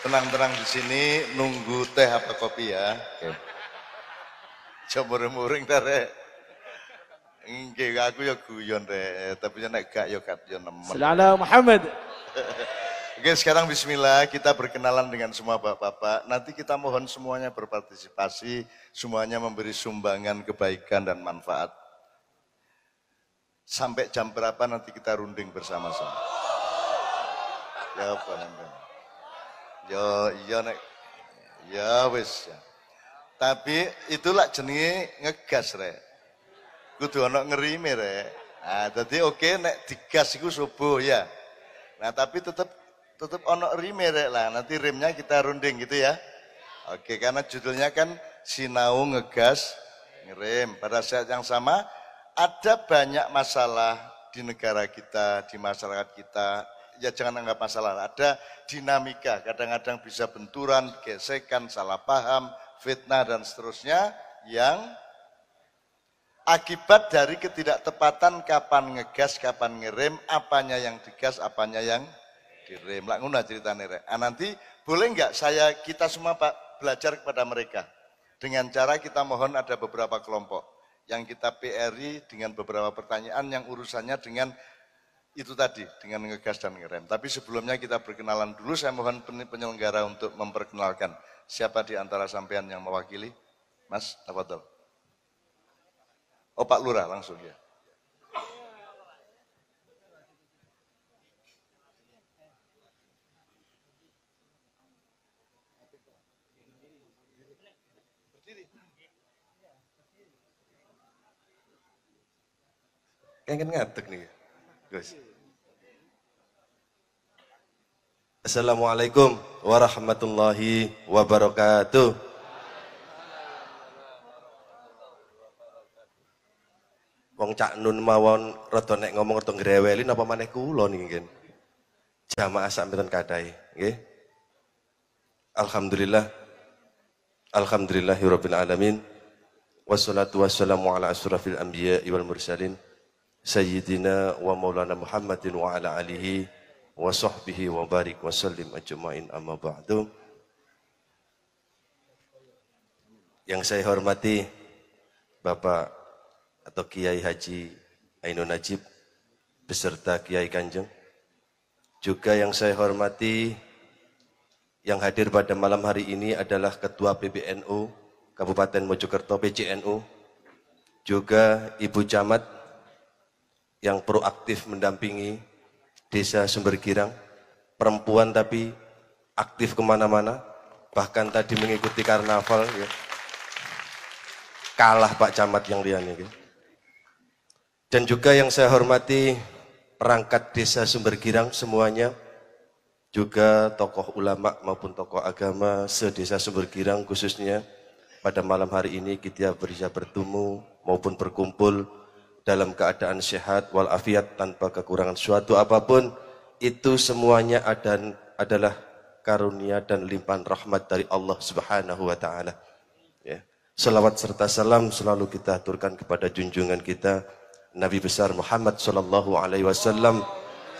tenang-tenang di sini nunggu teh apa kopi ya. Coba remuring tare. Enggak, aku ya guyon deh, tapi ya gak ya gak ya nemen.
Selalu Muhammad.
Oke, sekarang bismillah kita berkenalan dengan semua bapak-bapak. Nanti kita mohon semuanya berpartisipasi, semuanya memberi sumbangan kebaikan dan manfaat Sampai jam berapa nanti kita runding bersama-sama. Ya apa nanti? Ya iya nek. Ya wis ya. Tapi itulah jenenge ngegas rek. Kudu ana ngerime rek. Nah, jadi oke nek digas iku subuh ya. Nah, tapi tetap tetap ono rime rek lah. Nanti rimnya kita runding gitu ya. Oke, karena judulnya kan sinau ngegas ngerem. Pada saat yang sama ada banyak masalah di negara kita, di masyarakat kita, ya jangan anggap masalah. Ada dinamika, kadang-kadang bisa benturan, gesekan, salah paham, fitnah dan seterusnya yang akibat dari ketidaktepatan kapan ngegas, kapan ngerem, apanya yang digas, apanya yang direm. Lah ngono ceritane rek. Ah, nanti boleh enggak saya kita semua Pak belajar kepada mereka dengan cara kita mohon ada beberapa kelompok yang kita PRI dengan beberapa pertanyaan yang urusannya dengan itu tadi dengan ngegas dan ngerem. Tapi sebelumnya kita berkenalan dulu. Saya mohon penyelenggara untuk memperkenalkan siapa di antara sampean yang mewakili. Mas, tafadhol. Oh Pak Lurah langsung ya.
Kan kan ngatek nih. Gus. Assalamualaikum warahmatullahi wabarakatuh. Wong cak nun mawon rada nek ngomong rada grewelin apa maneh kula niki nggih. Jamaah sampeyan kadai, nggih. Alhamdulillah. Alhamdulillahirabbil alamin. Wassalatu wassalamu ala asrafil anbiya'i wal mursalin. Sayyidina wa maulana Muhammadin wa ala alihi wa sahbihi wa barik wa sallim ajma'in amma ba'du. Yang saya hormati Bapak atau Kiai Haji Ainun Najib beserta Kiai Kanjeng. Juga yang saya hormati yang hadir pada malam hari ini adalah Ketua PBNU Kabupaten Mojokerto PCNU, juga Ibu Camat yang proaktif mendampingi desa Sumber Girang, perempuan tapi aktif ke mana-mana, bahkan tadi mengikuti karnaval, ya. kalah Pak Camat yang lian ya. Dan juga yang saya hormati perangkat desa Sumber Girang semuanya, juga tokoh ulama maupun tokoh agama sedesa Sumber Girang khususnya pada malam hari ini kita bisa bertemu maupun berkumpul dalam keadaan sehat walafiat tanpa kekurangan suatu apa pun itu semuanya ada, adalah karunia dan limpahan rahmat dari Allah Subhanahu wa taala. Ya. Salawat serta salam selalu kita aturkan kepada junjungan kita Nabi besar Muhammad sallallahu alaihi wasallam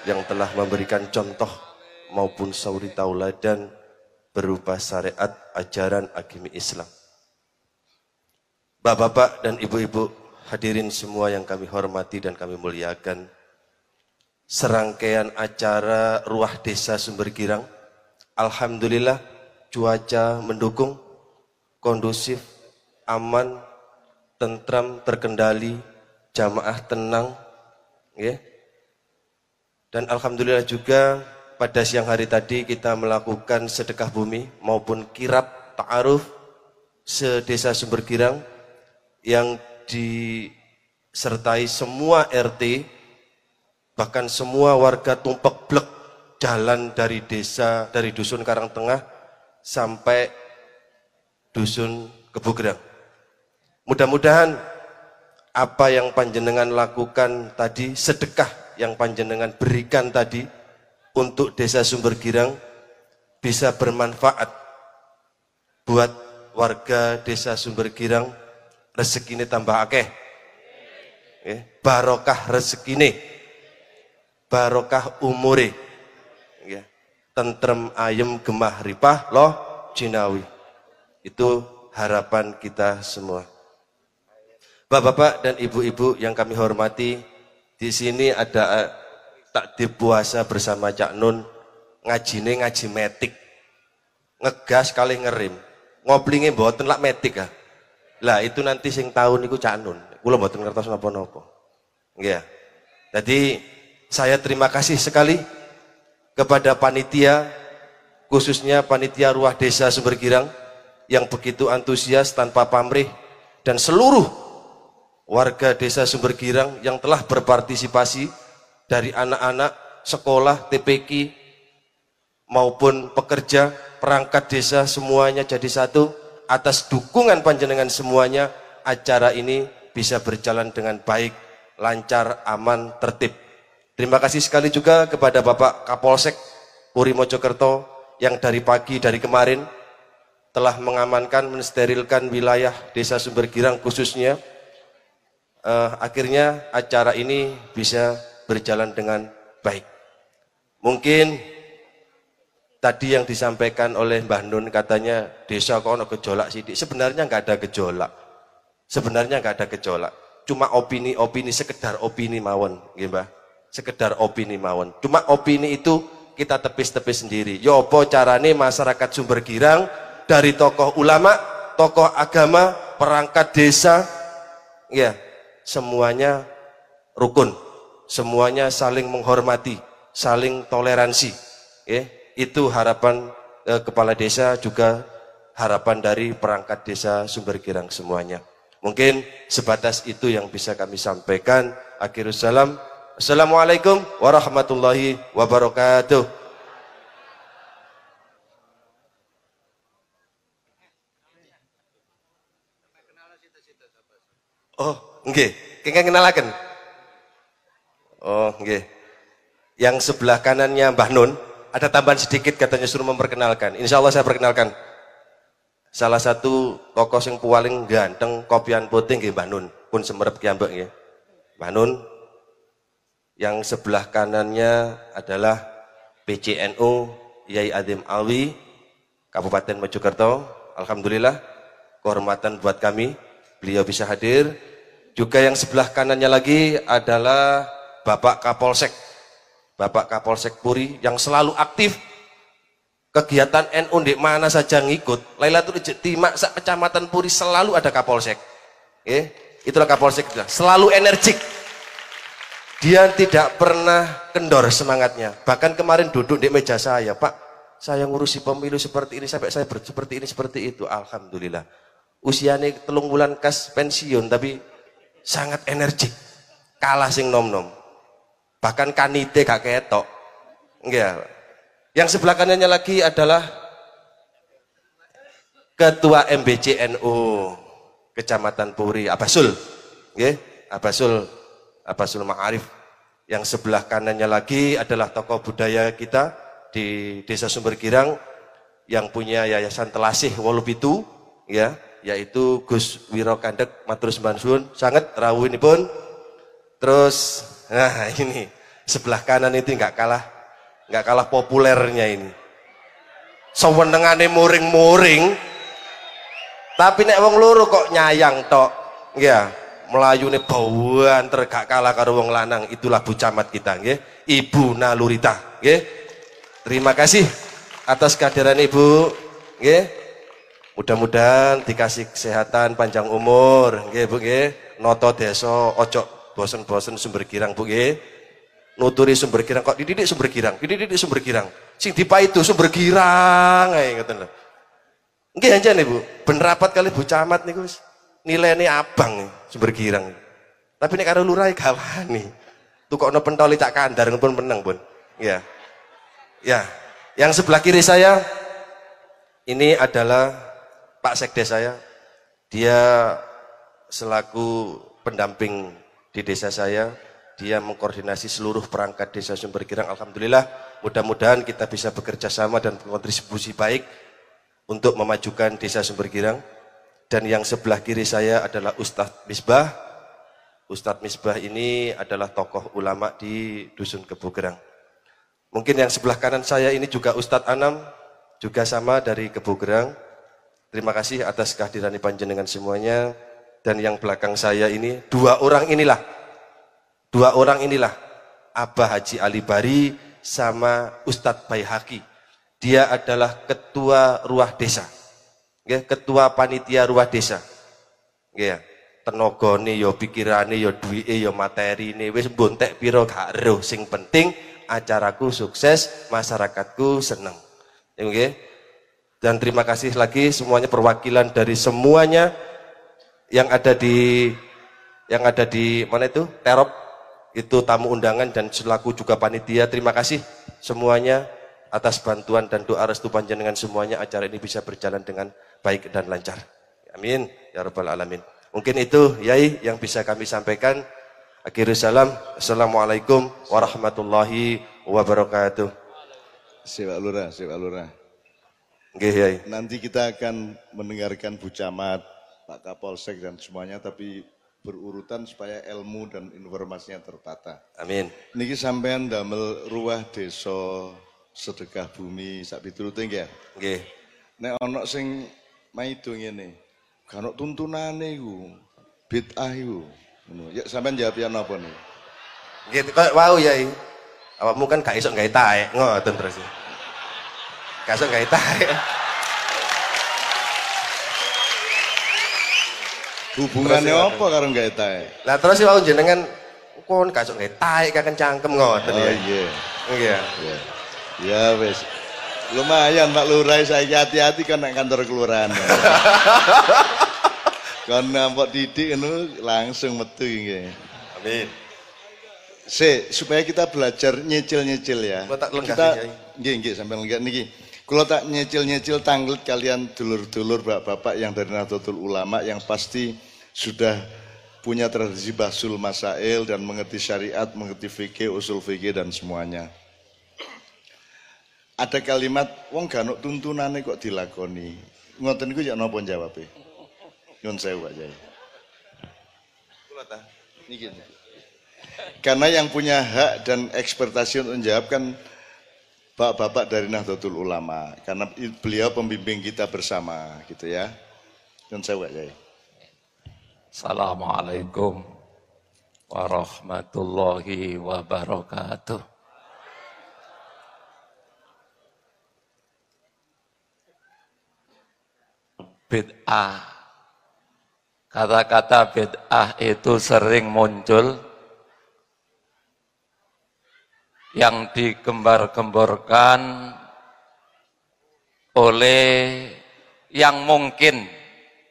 yang telah memberikan contoh maupun sauri tauladan berupa syariat ajaran agama Islam. Bapak-bapak dan ibu-ibu Hadirin semua yang kami hormati dan kami muliakan. Serangkaian acara Ruah Desa Sumber Girang. Alhamdulillah cuaca mendukung, kondusif, aman, tentram, terkendali, jamaah tenang. Ya. Dan Alhamdulillah juga pada siang hari tadi kita melakukan sedekah bumi maupun kirap ta'aruf sedesa Sumber Girang yang disertai semua RT, bahkan semua warga tumpak blek jalan dari desa, dari dusun Karangtengah sampai dusun Kebugrang. Mudah-mudahan apa yang panjenengan lakukan tadi, sedekah yang panjenengan berikan tadi untuk desa Sumber Girang bisa bermanfaat buat warga desa Sumber Girang rezeki ini tambah akeh. Ya, barokah ini, barokah umure. Ya, tentrem ayem gemah ripah loh cinawi. Itu harapan kita semua. Bapak-bapak dan ibu-ibu yang kami hormati, di sini ada eh, takdir puasa bersama Cak Nun, ngajine ngaji metik. Ngegas kali ngerim. Ngoblinge mboten lak metik ah. Lah itu nanti sing tahun niku canun. Kula mboten ngertos napa-napa. Nggih. Jadi saya terima kasih sekali kepada panitia khususnya panitia Ruah Desa Sumber Girang yang begitu antusias tanpa pamrih dan seluruh warga Desa Sumber Girang yang telah berpartisipasi dari anak-anak sekolah TPK maupun pekerja perangkat desa semuanya jadi satu atas dukungan panjenengan semuanya acara ini bisa berjalan dengan baik lancar, aman, tertib. Terima kasih sekali juga kepada Bapak Kapolsek Puri Mojokerto yang dari pagi dari kemarin telah mengamankan, mensterilkan wilayah Desa Sumber Girang khususnya. Uh, akhirnya acara ini bisa berjalan dengan baik. Mungkin tadi yang disampaikan oleh Mbah Nun katanya desa ada gejolak sidik. Sebenarnya nggak ada gejolak. Sebenarnya nggak ada gejolak. Cuma opini-opini sekedar opini mawon, gitu Mbah. Sekedar opini mawon. Cuma opini itu kita tepis-tepis sendiri. Ya apa carane masyarakat Sumber Girang dari tokoh ulama, tokoh agama, perangkat desa, ya semuanya rukun, semuanya saling menghormati, saling toleransi. Ya, itu harapan eh, kepala desa juga harapan dari perangkat desa Sumber Girang semuanya. Mungkin sebatas itu yang bisa kami sampaikan. Akhirul salam. Assalamualaikum warahmatullahi wabarakatuh. Oh, nggih. Kenging kenalaken. Oh, nggih. Yang sebelah kanannya Mbah Nun, ada tambahan sedikit katanya suruh memperkenalkan. Insya Allah saya perkenalkan. Salah satu tokoh yang paling ganteng kopian putih nggih Mbah Nun, pun semerep kiambek. Mbah Nun yang sebelah kanannya adalah PCNU Yai Adim Alwi Kabupaten Mojokerto. Alhamdulillah kehormatan buat kami beliau bisa hadir. Juga yang sebelah kanannya lagi adalah Bapak Kapolsek Bapak Kapolsek Puri yang selalu aktif. Kegiatan NU di mana saja ngikut. Lailatul Ijtimai sak kecamatan Puri selalu ada Kapolsek. Eh, itulah Kapolsek. Selalu energik. Dia tidak pernah kendor semangatnya. Bahkan kemarin duduk di meja saya Pak saya ngurusi pemilu seperti ini sampai saya seperti ini seperti itu. Alhamdulillah. Usianya telung bulan kas pensiun tapi sangat energik. Kalah sing nom nom Bahkan kanite gak ketok. Enggak. Yang sebelah kanannya lagi adalah Ketua MBCNU Kecamatan Puri, Abasul. Nggih, Abasul Abasul Ma'arif. Yang sebelah kanannya lagi adalah tokoh budaya kita di Desa Sumber Girang yang punya Yayasan Telasih Wolubitu ya, yaitu Gus Wiro Kandek Matur Sembansun sangat rawuh ini pun terus Nah ini. Sebelah kanan itu nggak kalah nggak kalah populernya ini. Sewenengane muring-muring, tapi nek wong loro kok nyayang tok, ya melayu nih bauan tergak kalah karo wong lanang itulah bu camat kita nggih. Ibu Nalurita nggih. Terima kasih atas kehadiran Ibu nggih. Mudah-mudahan dikasih kesehatan panjang umur nggih Bu nggih. Noto deso ojo bosen-bosen sumber girang bu ya nuturi sumber girang kok dididik sumber girang dididik sumber girang sing itu sumber girang ae ngoten lho. Nggih anjen Bu ben rapat kali Bu Camat niku wis nilainya abang sumber girang tapi nek karo lurah gawani. Tukokno pentoli tak kandar pun meneng pun ya ya yang sebelah kiri saya ini adalah Pak Sekdes saya. Dia selaku pendamping di desa saya. Dia mengkoordinasi seluruh perangkat desa Sumber Girang. Alhamdulillah, mudah-mudahan kita bisa bekerja sama dan berkontribusi baik untuk memajukan desa Sumber Girang. Dan yang sebelah kiri saya adalah Ustadz Misbah. Ustadz Misbah ini adalah tokoh ulama di Dusun Kebugerang. Mungkin yang sebelah kanan saya ini juga Ustadz Anam, juga sama dari Kebugerang. Terima kasih atas kehadiran panjenengan semuanya dan yang belakang saya ini dua orang inilah. Dua orang inilah. Abah Haji Ali Bari sama Ustadz Bayhaki dia adalah ketua ruah desa. Ya, ketua panitia ruah desa. Ya. Tenogone yo pikirane yo duwike materi ini wis bontek piro gak roh. Sing penting acaraku sukses masyarakatku seneng. Ya, dan terima kasih lagi semuanya perwakilan dari semuanya yang ada di yang ada di mana itu? Terop. Itu tamu undangan dan selaku juga panitia. Terima kasih semuanya atas bantuan dan doa restu panjenengan semuanya. Acara ini bisa berjalan dengan baik dan lancar. Amin. Ya rabbal alamin. Mungkin itu yai yang bisa kami sampaikan. Akhirul salam. Assalamualaikum warahmatullahi wabarakatuh.
Pak Lurah, Pak Lurah.
Yai.
Nanti kita akan mendengarkan Bu Camat, Pak Kapolsek dan semuanya, tapi berurutan supaya ilmu dan informasinya tertata.
Amin.
Niki sampean damel ruah desa sedekah bumi sak piturute nggih.
Nggih.
Nek ana sing maido ngene, kan tuntunane iku bid'ah iku. Ngono. Ya sampean jawab ya napa niku?
Nggih, kok wau Yai. Awakmu kan gak iso gawe taek, ngoten terus. Gak iso gawe taek.
Hubungannya
Terus ya,
apa karo gawe tae?
Lah terus wau jenengan kon gak iso gawe taek kaken cangkem ngoten
Oh
ya.
iya.
Nggih.
Ya, ya wes. Lumayan Pak Lurah saya hati-hati kan nek kantor kelurahan. kan nampak didik itu langsung metu nggih.
Amin.
Se, supaya kita belajar nyicil-nyicil ya. Kita,
sih,
nggih nggih sampai lenggah niki. Kalau tak nyicil-nyicil tanglet kalian dulur-dulur bapak-bapak yang dari Nahdlatul Ulama yang pasti sudah punya tradisi basul masail dan mengerti syariat, mengerti fikih, usul fikih dan semuanya. Ada kalimat wong ono tuntunane kok dilakoni. Ngoten niku ya napa jawabe? Nyun sewu Pak Jai.
Kula ta.
Niki. Karena yang punya hak dan ekspertasi untuk menjawab kan bapak-bapak dari Nahdlatul Ulama. Karena beliau pembimbing kita bersama gitu ya. Sewu Pak Jai.
Assalamualaikum warahmatullahi wabarakatuh. Bid'ah. Kata-kata bid'ah itu sering muncul yang digembar-gemborkan oleh yang mungkin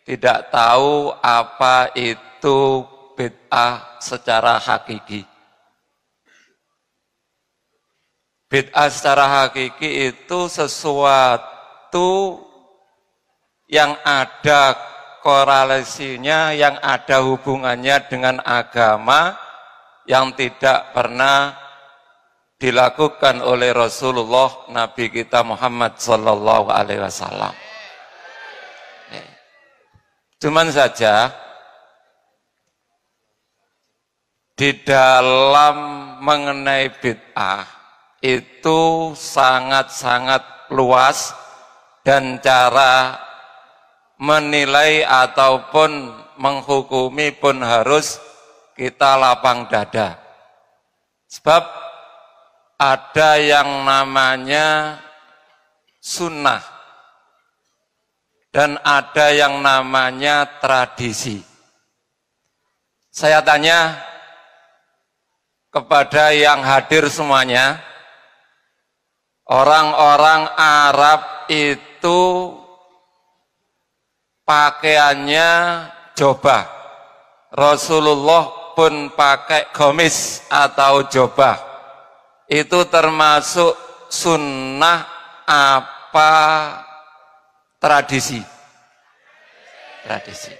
tidak tahu apa itu bid'ah secara hakiki. Bid'ah secara hakiki itu sesuatu yang ada korelasinya, yang ada hubungannya dengan agama yang tidak pernah dilakukan oleh Rasulullah Nabi kita Muhammad Sallallahu Alaihi Wasallam. Cuman saja di dalam mengenai bid'ah itu sangat-sangat luas dan cara menilai ataupun menghukumi pun harus kita lapang dada. Sebab ada yang namanya sunnah dan ada yang namanya tradisi. Saya tanya kepada yang hadir semuanya, orang-orang Arab itu pakaiannya jobah. Rasulullah pun pakai gomis atau jobah. Itu termasuk sunnah apa tradisi? Tradisi.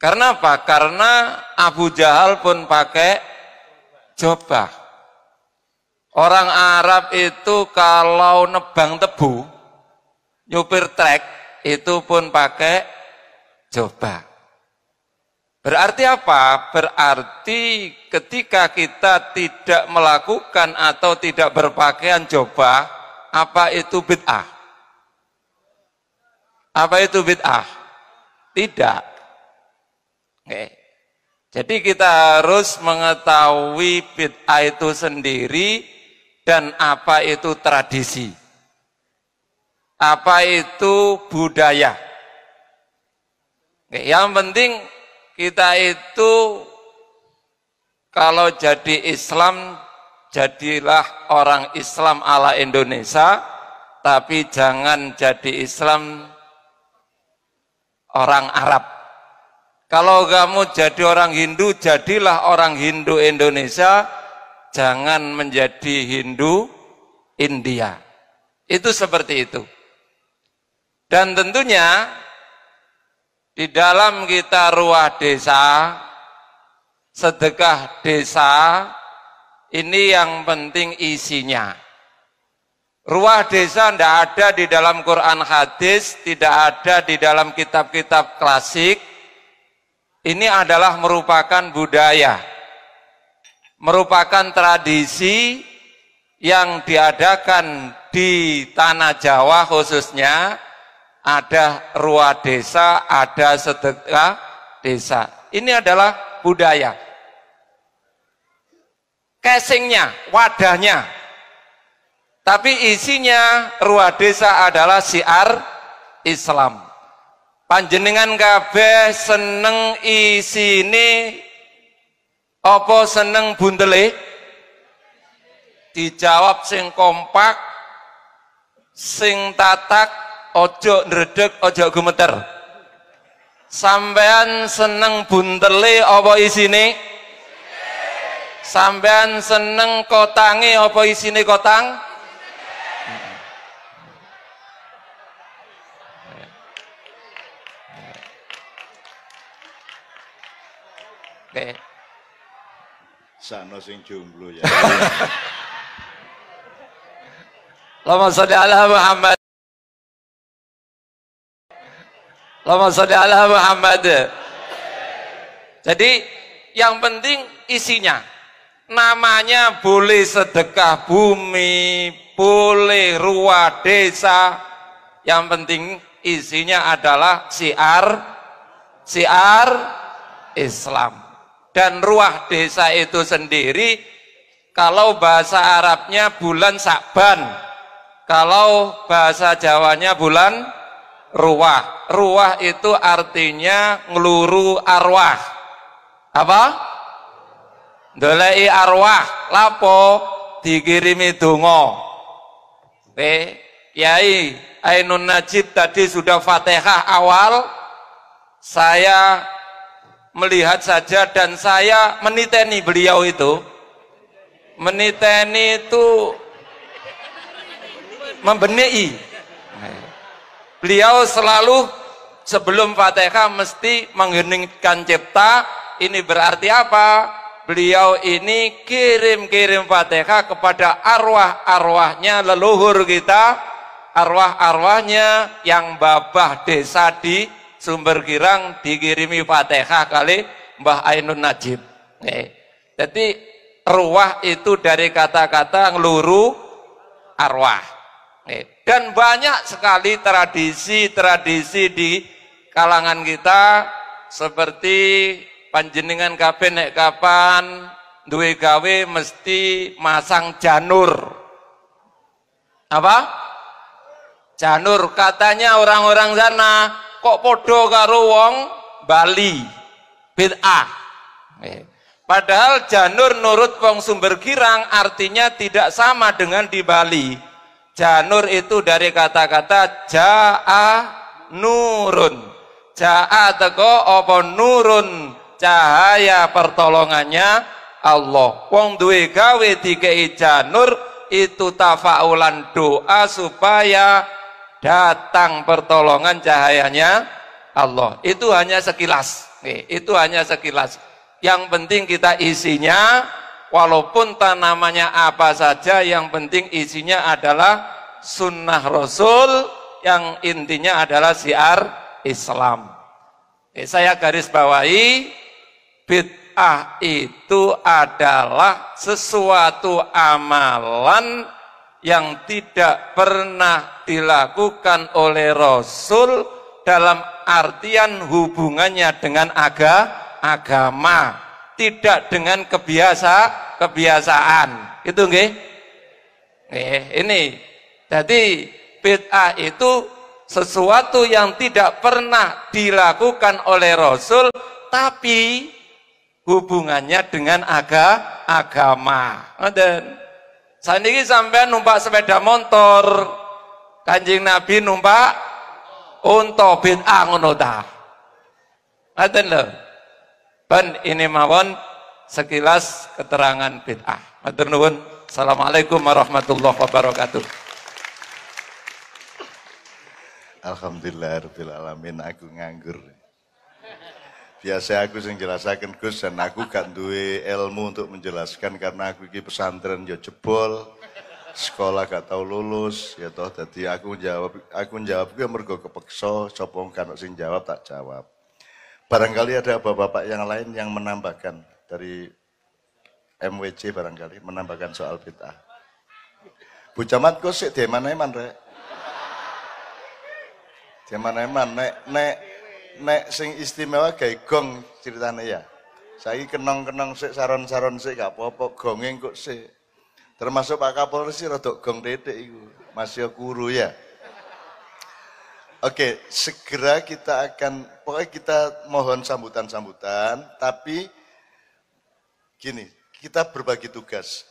Karena apa? Karena Abu Jahal pun pakai jobah. Orang Arab itu kalau nebang tebu, nyupir trek, itu pun pakai jobah. Berarti apa? Berarti ketika kita tidak melakukan atau tidak berpakaian jobah, apa itu bid'ah? Apa itu bid'ah? Tidak. Oke. Jadi kita harus mengetahui bid'ah itu sendiri dan apa itu tradisi. Apa itu budaya. Oke, yang penting kita itu kalau jadi Islam jadilah orang Islam ala Indonesia tapi jangan jadi Islam orang Arab. Kalau kamu jadi orang Hindu, jadilah orang Hindu Indonesia, jangan menjadi Hindu India. Itu seperti itu. Dan tentunya di dalam kita ruah desa, sedekah desa ini yang penting isinya. Ruah desa tidak ada di dalam Quran hadis, tidak ada di dalam kitab-kitab klasik. Ini adalah merupakan budaya, merupakan tradisi yang diadakan di tanah Jawa khususnya ada ruah desa, ada sedekah desa. Ini adalah budaya. Casingnya, wadahnya, tapi isinya ruah desa adalah siar Islam. Panjenengan kabeh seneng isine apa seneng bundele? Dijawab sing kompak, sing tatak, ojo nredeg, ojo gemeter. Sampean seneng buntele apa isine? Sampean seneng kotange apa isine kotang?
Oke. Sano sing jomblo ya.
Allahumma sholli ala Muhammad. Allahumma sholli ala Muhammad. Jadi yang penting isinya. Namanya boleh sedekah bumi, boleh ruah desa. Yang penting isinya adalah siar siar Islam dan ruah desa itu sendiri kalau bahasa Arabnya bulan Sakban kalau bahasa Jawanya bulan ruah. Ruah itu artinya ngeluru arwah. Apa? dolei arwah. Lapo? Dikirimi dungo oke Yai Ainun Najib tadi sudah fatihah awal. Saya melihat saja dan saya meniteni beliau itu. Meniteni itu membenih beliau selalu sebelum fatihah mesti mengheningkan cipta ini berarti apa beliau ini kirim-kirim fatihah kepada arwah-arwahnya leluhur kita arwah-arwahnya yang babah desa di sumber kirang dikirimi Fatihah kali Mbah Ainun Najib. Nih. Jadi ruah itu dari kata-kata ngeluru arwah. Nih. Dan banyak sekali tradisi-tradisi di kalangan kita seperti panjenengan kabeh nek kapan duwe gawe mesti masang janur. Apa? Janur katanya orang-orang sana kok podo karo wong Bali bid'ah padahal janur nurut wong sumber girang artinya tidak sama dengan di Bali janur itu dari kata-kata ja'a nurun ja'a teko apa nurun cahaya pertolongannya Allah wong duwe gawe dikei janur itu tafaulan doa supaya datang pertolongan cahayanya Allah. Itu hanya sekilas. Nih, itu hanya sekilas. Yang penting kita isinya, walaupun tanamannya apa saja, yang penting isinya adalah sunnah Rasul, yang intinya adalah siar Islam. Nih, saya garis bawahi, bid'ah itu adalah sesuatu amalan yang tidak pernah dilakukan oleh Rasul dalam artian hubungannya dengan aga, agama, tidak dengan kebiasa kebiasaan. Itu nggih? Eh, ini. Jadi bid'ah itu sesuatu yang tidak pernah dilakukan oleh Rasul tapi hubungannya dengan aga, agama. Dan Saniki sampai numpak sepeda motor. Kanjeng Nabi numpak unta bid'ah ngono ta. Ngaten lho. Ini mawon sekilas keterangan bid'ah. Matur nuwun. Assalamualaikum warahmatullahi wabarakatuh.
Alhamdulillah rabbil alamin aku nganggur. biasa aku sing jelasaken Gus dan aku gak duwe ilmu untuk menjelaskan karena aku iki pesantren yo jebol sekolah gak tahu lulus ya toh jadi aku jawab aku jawab gue mergo kepeksa sapa kan sing jawab tak jawab barangkali ada bapak-bapak yang lain yang menambahkan dari MWC barangkali menambahkan soal bid'ah Bu Camat kok sik di mana eman rek di mana eman nek nek nek sing istimewa gawe gong ceritane ya. Saiki kenong-kenong sik saron-saron sik gak apa-apa, gonge kok sik. Termasuk Pak Kapolri sih rada gong dedek iku. Masih kuru ya. Oke, segera kita akan pokoknya kita mohon sambutan-sambutan, tapi gini, kita berbagi tugas.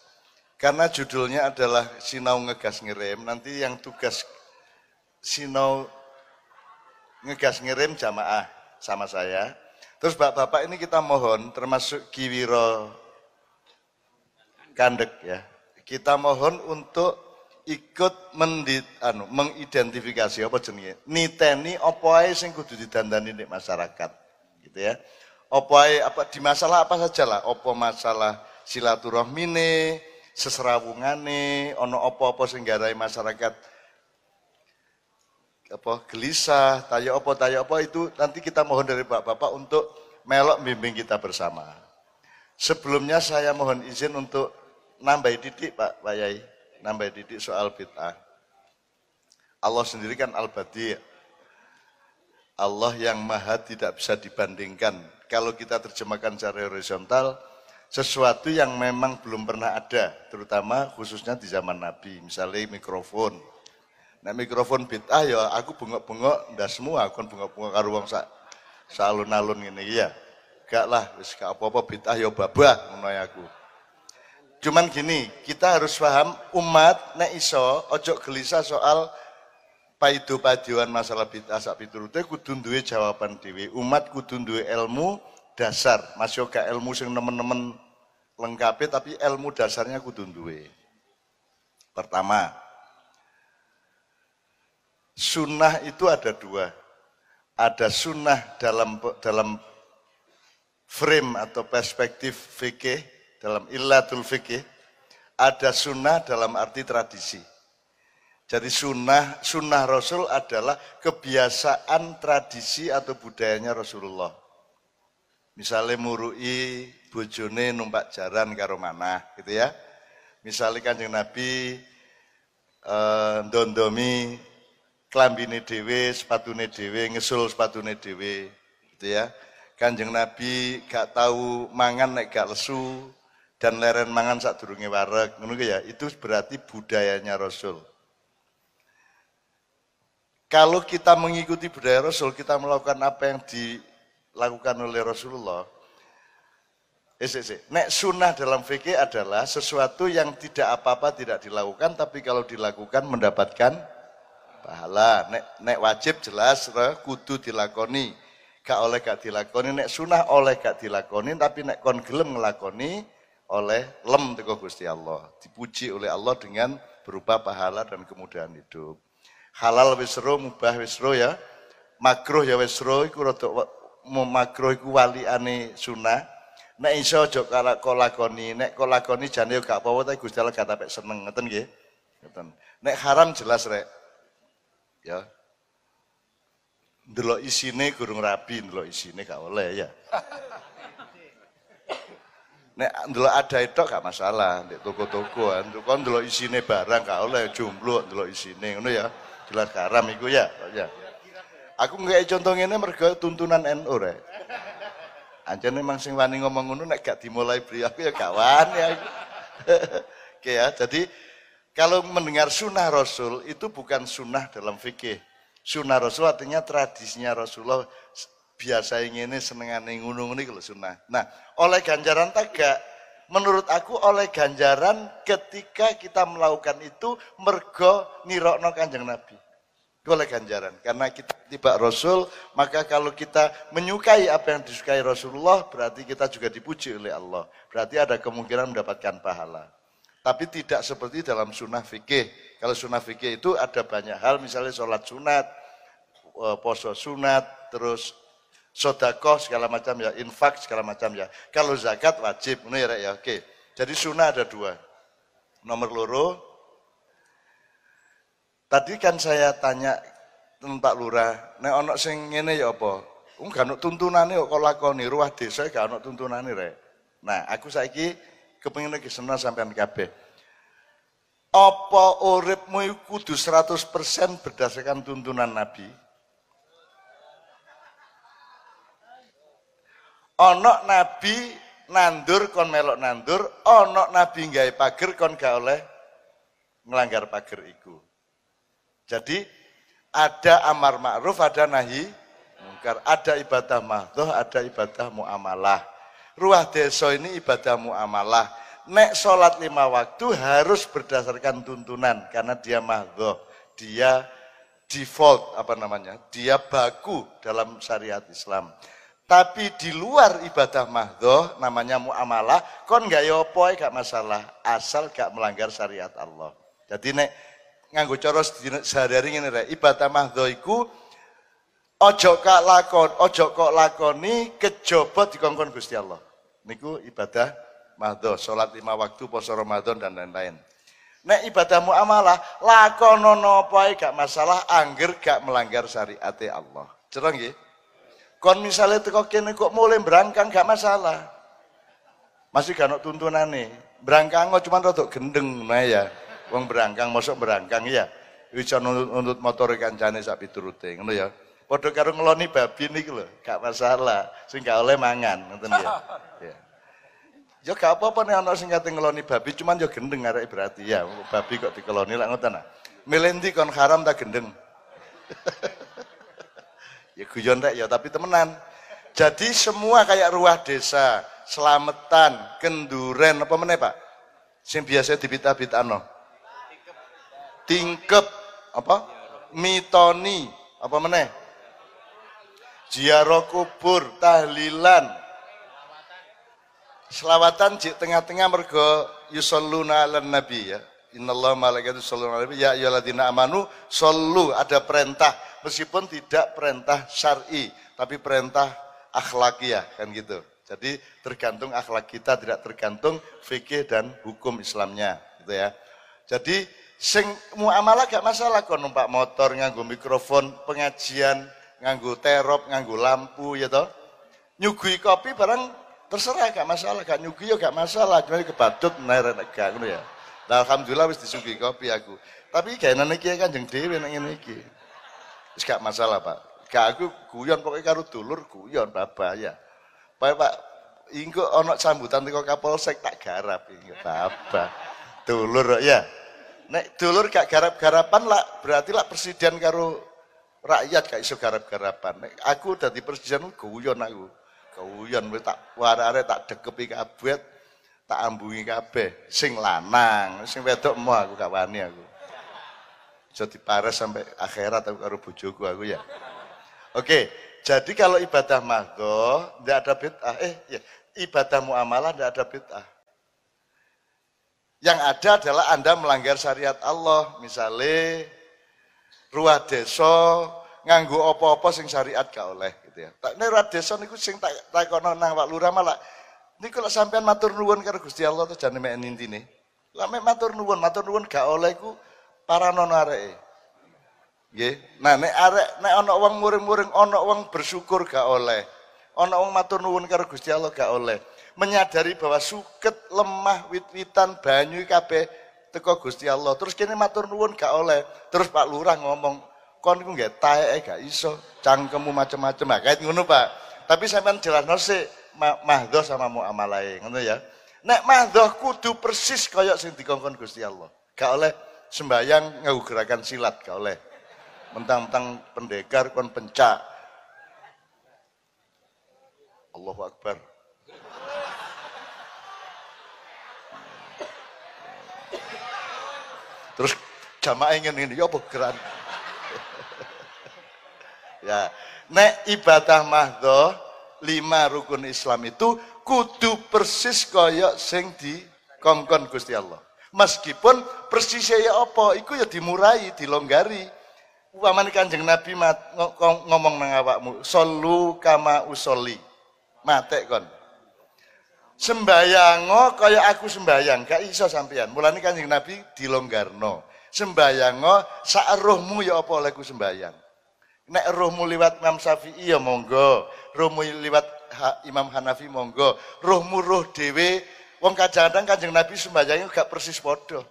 Karena judulnya adalah Sinau ngegas ngerem, nanti yang tugas Sinau ngegas ngirim jamaah sama saya. Terus bapak-bapak ini kita mohon termasuk Kiwiro Kandek ya. Kita mohon untuk ikut mendit, anu, mengidentifikasi apa jenenge niteni apa ae sing kudu didandani di masyarakat gitu ya apa apa di masalah apa saja lah apa masalah silaturahmine seserawungane ono apa-apa sing garai masyarakat apa gelisah, tanya apa, tanya apa itu nanti kita mohon dari Bapak-bapak untuk melok bimbing kita bersama. Sebelumnya saya mohon izin untuk nambah didik Pak Pak Yai, nambah didik soal bid'ah. Allah sendiri kan al-badi. Allah yang maha tidak bisa dibandingkan. Kalau kita terjemahkan secara horizontal, sesuatu yang memang belum pernah ada, terutama khususnya di zaman Nabi, misalnya mikrofon, Nah mikrofon bid'ah ya aku bengok-bengok ndak semua aku kan bengok-bengok karo wong sak salun-alun ngene ya. Gak lah wis gak apa-apa bid'ah ya babah ngono ya aku. Cuman gini, kita harus paham umat nek iso ojo gelisah soal paido padioan masalah bid'ah sak piturute kudu duwe jawaban dhewe. Umat kudu duwe ilmu dasar. Mas yo ilmu sing nemen-nemen lengkapi tapi ilmu dasarnya kudu duwe. Pertama, Sunnah itu ada dua. Ada sunnah dalam dalam frame atau perspektif fikih, dalam illatul fikih. Ada sunnah dalam arti tradisi. Jadi sunnah, sunnah Rasul adalah kebiasaan tradisi atau budayanya Rasulullah. Misalnya murui bojone numpak jaran karo mana gitu ya. Misalnya kanjeng Nabi eh, dondomi klambine dhewe, sepatune dhewe, ngesul sepatune dhewe, gitu ya. Kanjeng Nabi gak tahu mangan nek gak lesu dan leren mangan saat durunge wareg, ngono ya. Itu berarti budayanya Rasul. Kalau kita mengikuti budaya Rasul, kita melakukan apa yang dilakukan oleh Rasulullah. Eh, Nek sunnah dalam fikih adalah sesuatu yang tidak apa-apa tidak dilakukan, tapi kalau dilakukan mendapatkan pahala. Nek nek wajib jelas re, kudu dilakoni. Gak oleh gak dilakoni. Nek sunah oleh gak dilakoni tapi nek kon gelem ngelakoni oleh lem teko Gusti Allah. Dipuji oleh Allah dengan berupa pahala dan kemudahan hidup halal wis ro mubah wis ro ya. Makruh ya wis ro iku rada makruh iku waliane sunah nek iso aja kok lakoni nek kok lakoni jane gak apa-apa tapi Gusti Allah gak tapek seneng ngeten nggih? Ngeten nek haram jelas rek. Ya. Ndelok isine gurung rabi ndelok isine gak oleh ya. Nek ndelok ada itu gak masalah di toko-toko kan ndelok isine barang gak oleh jomblo ndelok isine ngono ya jelas haram iku ya ya aku nggak contoh ini mereka tuntunan NU rek aja memang sing wani ngomong ngono nek gak dimulai beri aku ya kawan ya oke ya jadi kalau mendengar sunnah Rasul itu bukan sunnah dalam fikih. Sunnah Rasul artinya tradisinya Rasulullah biasa ini senengane ngunung ini kalau sunnah. Nah, oleh ganjaran tagak, menurut aku oleh ganjaran ketika kita melakukan itu mergo nirokno kanjeng Nabi. Oleh ganjaran. Karena kita tiba Rasul, maka kalau kita menyukai apa yang disukai Rasulullah, berarti kita juga dipuji oleh Allah. Berarti ada kemungkinan mendapatkan pahala. Tapi tidak seperti dalam sunnah fikih. Kalau sunnah fikih itu ada banyak hal, misalnya sholat sunat, e, poso sunat, terus Sodakoh segala macam ya, infak segala macam ya. Kalau zakat wajib, ini ya, ya. Oke. Jadi sunnah ada dua. Nomor loro, tadi kan saya tanya Pak Lurah, nek ono sing ngene ya apa? Wong gak ono tuntunane kok lakoni ruah desa gak ono tuntunane rek. Nah, aku saiki kepengin iki seneng sampean kabeh. Apa uripmu iku kudu 100% berdasarkan tuntunan Nabi? Ana nabi nandur kon melok nandur, ana nabi nggawe pager kon gak oleh ngelanggar pager iku. Jadi ada amar ma'ruf, ada nahi mungkar, ada ibadah mahdoh, ada ibadah muamalah. Ruah desa ini ibadah muamalah. Nek sholat lima waktu harus berdasarkan tuntunan karena dia mahdoh, dia default apa namanya, dia baku dalam syariat Islam. Tapi di luar ibadah mahdoh, namanya muamalah, kon gak yopo gak masalah, asal gak melanggar syariat Allah. Jadi nek nganggo cara sehari-hari ngene rek, ibadah mahdoh iku ojo kak lakon, ojo kok lakoni kejaba dikongkon Gusti Allah. Niku ibadah mahdoh, salat lima waktu, poso Ramadan dan lain-lain. Nek ibadah muamalah, lakonono apa gak masalah, angger gak melanggar syariat Allah. Cerong nggih? Kon misalnya teko kene kok mulai berangkang gak masalah. Masih gak tuntunan nih. Berangkang kok cuma rotok gendeng nah ya. Wong berangkang masuk berangkang ya. Bisa nuntut, motor kancane sak piturute ngono ya. Padha karo ngeloni babi niku lho, gak masalah. Sing gak oleh mangan, ngoten ya. Ya. Ya gak apa-apa nih ana sing kate ngeloni babi, cuman ya gendeng arek berarti ya. Babi kok dikeloni lak ngoten ah. Melendi kon haram tak gendeng. Ya guyon rek ya, tapi temenan. Jadi semua kayak ruah desa, selamatan, kenduren, apa meneh Pak? Sing biasa dibita-bitano. Tingkep, apa? Mitoni, apa meneh? Ziarah kubur, tahlilan. Selawatan di tengah-tengah mergo yusalluna ala nabi ya. Innallaha malaikatu yusalluna ala nabi ya ayyuhalladzina amanu sallu ada perintah meskipun tidak perintah syar'i, tapi perintah akhlakiah kan gitu. Jadi tergantung akhlak kita, tidak tergantung fikih dan hukum Islamnya, gitu ya. Jadi sing muamalah gak masalah kok numpak motor nganggo mikrofon, pengajian nganggo terop, nganggo lampu ya toh. Nyugui kopi barang terserah gak masalah, gak nyugui ya gak masalah, cuma kebadut naik gak ngono ya. Nah, alhamdulillah wis disuguhi kopi aku. Tapi gaenane iki Kanjeng dhewe nek ngene iki. Wis gak masalah, Pak. Gak aku guyon pokoknya karo dulur guyon baba ya. Pak Pak ingko ana sambutan teko Kapolsek tak garap iki baba. Dulur ya. Nek dulur gak garap-garapan lah berarti lah presiden karo rakyat gak iso garap-garapan. Nek aku dadi presiden guyon aku. Guyon wis tak warare tak dekepi kabeh tak ambungi kabeh sing lanang, sing wedok mau aku gak wani aku bisa dipares sampai akhirat aku karo bojoku aku ya. Oke, jadi kalau ibadah mahdoh tidak ada bid'ah. Eh, ya, ibadah muamalah tidak ada bid'ah. Yang ada adalah Anda melanggar syariat Allah. Misalnya, ruah desa nganggu opo-opo sing syariat gak oleh gitu ya. Tak ini ruah desa niku sing tak takono nang Pak Lurah malah niku kalau sampean matur nuwun karo Gusti Allah terus jane mek intine. Lah mek matur nuwun, matur nuwun gak oleh iku para nono areke. Nggih. Nah nek arek nek ana wong muring-muring ana wong bersyukur gak oleh. Ana wong matur nuwun karo Gusti Allah gak oleh. Menyadari bahwa suket, lemah, wit-witan, banyu kabeh teko Gusti Allah. Terus kene matur nuwun gak oleh. Terus Pak Lurah ngomong, kon iku nggak taeke gak iso, cangkemmu macem-macem. Nah, kait ngono Pak. Tapi sampean jelasno sik mahdoh sama muamalahe, ngono ya. Nek mahdoh kudu persis kaya sing dikongkon Gusti Allah. Gak oleh sembayang ngau gerakan silat gak oleh. Mentang-mentang pendekar kon pencak. Allahu Akbar. Terus jamaah ingin ini, ya apa ya, nek ibadah mahdoh lima rukun Islam itu kudu persis kaya sing di kongkon Gusti Allah. Meskipun persisnya ya apa, itu ya dimurai, dilonggari. Umpamane Kanjeng Nabi mat, ngomong nang awakmu, "Solu kama usoli." Matek kon. Sembayango kaya aku sembayang, gak iso sampean. Mulane Kanjeng Nabi dilonggarno. Sembayango sak rohmu ya apa olehku sembayang. Nek rohmu liwat Imam Syafi'i ya monggo, rohmu liwat Imam Hanafi monggo, rohmu roh dhewe wong kadang-kadang Kanjeng Nabi sembayangnya gak persis padha.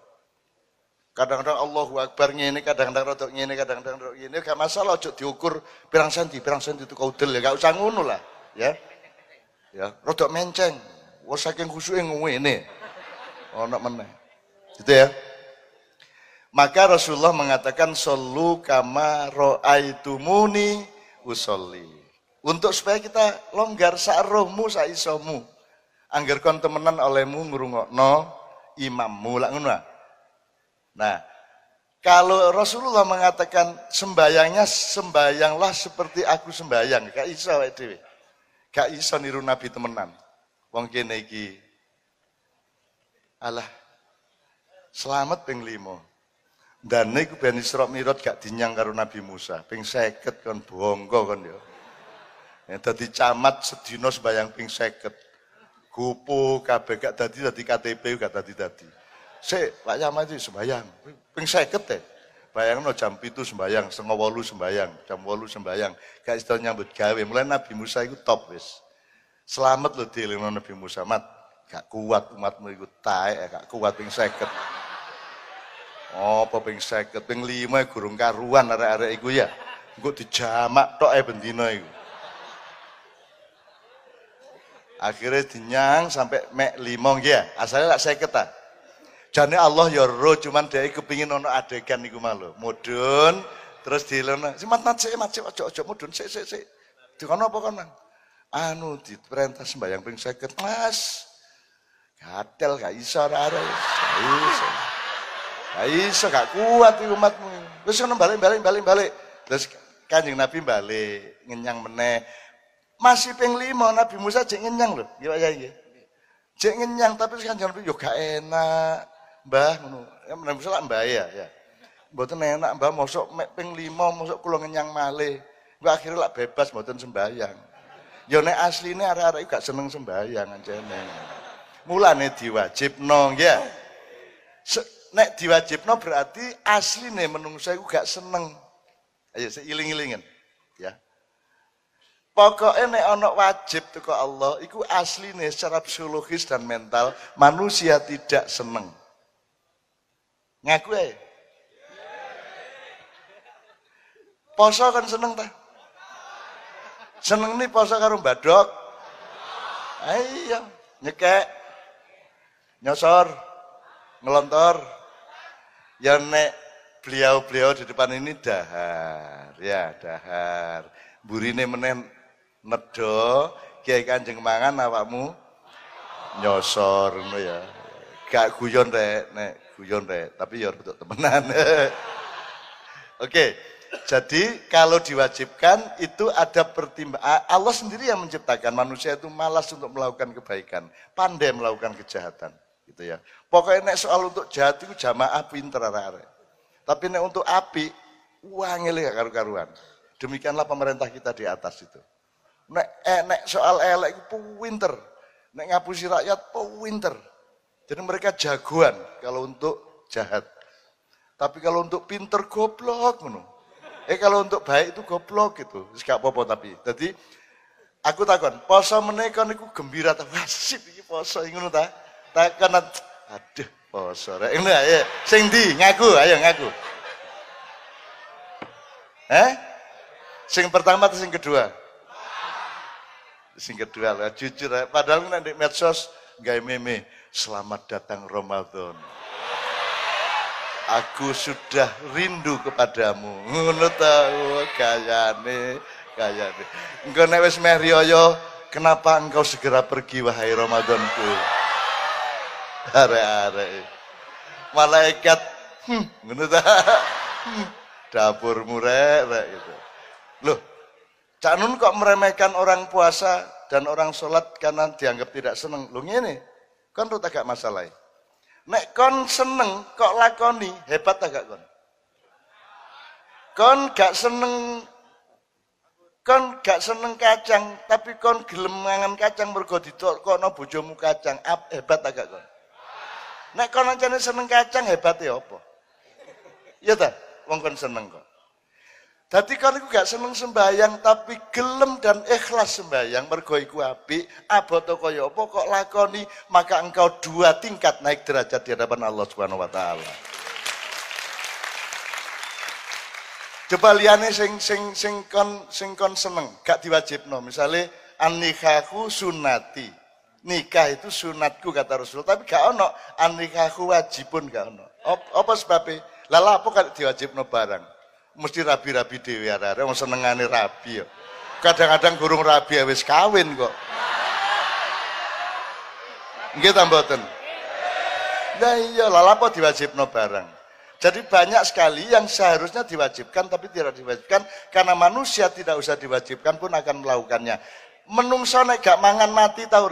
Kadang-kadang Allahu Akbar ngene, kadang-kadang rodok ngene, kadang-kadang rodok ngene, gak masalah ojo diukur pirang senti, pirang senti itu kaudel ya, gak usah ngono lah, ya. Ya, rodok menceng. Wes saking khusuke ngene. Ono meneh. Gitu ya. Maka Rasulullah mengatakan sallu kama ro'aitumuni usolli. Untuk supaya kita longgar sak rohmu sak isomu. Angger kon temenan olehmu ngrungokno imammu lak ngono. Nah, kalau Rasulullah mengatakan sembayangnya sembayanglah seperti aku sembayang, gak iso awake dhewe. Gak iso niru Nabi temenan. Wong kene iki alah selamat ping limo. Dan niku ben Isra Mi'raj gak dinyang karo Nabi Musa. Ping 50 kon bongko kon ya. Ya dadi camat sedina sembayang ping 50. Gupu kabeh gak dadi dadi KTP gak dadi dadi. Sik, Pak Camat iki sembayang. Ping 50 teh. Bayangno jam itu sembayang, setengah wolu sembayang, jam wolu sembayang. Gak iso nyambut gawe. Mulai Nabi Musa itu top wis. Selamat lho dielingno Nabi Musa. Mat, gak kuat umatmu iku taek, gak kuat ping 50. Apa ping 50, ping 5 gurung karuan arek-arek iku ya. Engko dijamak tok ae bendina iku. Akhirnya dinyang sampai mek limong ya. Asalnya lak saya keta. Jane Allah ya roh cuman dia kepingin ono adegan iku malu. Mudun terus dilono. Si mat mat sik mat sik ojo ojo mudun sik sik sik. Dikono apa kono? Anu diperintah sembayang ping 50. Mas. Gatel gak iso arek. Gak iso. Gak iso gak kuat iki umatmu. Wis ngono balik balik balik balik. Terus Kanjeng Nabi balik ngenyang meneh. Masih ping lima Nabi Musa cek ngenyang lho. Ya ya ya. Cek ngenyang tapi Kanjeng Nabi yo enak. Mbah ngono. Ya Nabi Musa lah mbah ya ya. Mboten enak mbah mosok mek ping lima mosok kula ngenyang malih. Gue akhirnya lah bebas mboten sembayang. Ya nek asline arek-arek gak seneng sembayang ancene. Mulane diwajibno nggih. nek diwajibno berarti asline menungso iku gak seneng. Ayo seiling-ilingen ya. Pokoknya nek ana wajib teko Allah iku asline secara psikologis dan mental manusia tidak seneng. Ngaku ae. Poso kan seneng ta? Seneng nih poso karo badok. Ayo, nyekek. Nyosor, ngelontor, Ya nek beliau-beliau di depan ini dahar, ya dahar. Burine menen nedo, kiai kanjeng mangan awakmu nyosor ngono ya. Gak guyon rek, nek guyon rek, tapi ya betul temenan. Oke. Jadi kalau diwajibkan itu ada pertimbangan. Allah sendiri yang menciptakan manusia itu malas untuk melakukan kebaikan, pandai melakukan kejahatan gitu ya. Pokoknya nek soal untuk jahat itu jamaah pinter arek Tapi nek untuk api, uang ini gak karu-karuan. Demikianlah pemerintah kita di atas itu. Nek, eh, nek soal elek itu pinter. Nek ngapusi rakyat pinter. Jadi mereka jagoan kalau untuk jahat. Tapi kalau untuk pinter goblok menurut. Eh kalau untuk baik itu goblok gitu. Gak apa-apa tapi. Jadi aku takon, poso menikah niku gembira ta. Wasip iki poso ngono ta. Takon aduh poso rek ngono ya. Sing ndi ngaku ayo ngaku. Eh? Sing pertama atau sing kedua? Sing kedua lah, jujur. Padahal nanti medsos gay meme, selamat datang Ramadan. Aku sudah rindu kepadamu. Ngono ta kayane, kayane. Engko nek wis meh kenapa engkau segera pergi wahai Ramadanku? Arek-arek. Malaikat hmm, ngono ta. Hmm, dapurmu rek gitu. Loh, Cak Nun kok meremehkan orang puasa dan orang sholat karena dianggap tidak seneng. Loh ngene, kon tuh agak masalah. Nek kon seneng kok lakoni, hebat agak kon. Kon gak seneng kon gak seneng kacang, tapi kon gelem mangan kacang mergo didokno bojomu kacang. Ap, hebat agak kon. Nek kon ancane seneng kacang hebat ya apa? Iya ta? Wong kon seneng kok. Dadi kon iku gak seneng sembayang tapi gelem dan ikhlas sembayang mergo iku apik, abot kaya apa kok lakoni maka engkau dua tingkat naik derajat di hadapan Allah Subhanahu wa taala. Coba liyane sing sing sing kon sing kon seneng, gak diwajibno. Misale an-nikahu sunnati. Nikah itu sunatku kata Rasul, tapi gak ono an-nikahu wajibun gak ono. Apa sebabnya? Lala apa kan diwajibno barang? Mesti rabi-rabi dhewe arek wong senengane rabi ya. Kadang-kadang gurung rabi ya kawin kok. Nggih ta mboten? Lah iya, lha apa diwajibno barang. Jadi banyak sekali yang seharusnya diwajibkan tapi tidak diwajibkan karena manusia tidak usah diwajibkan pun akan melakukannya. Menungso nek gak mangan mati tau.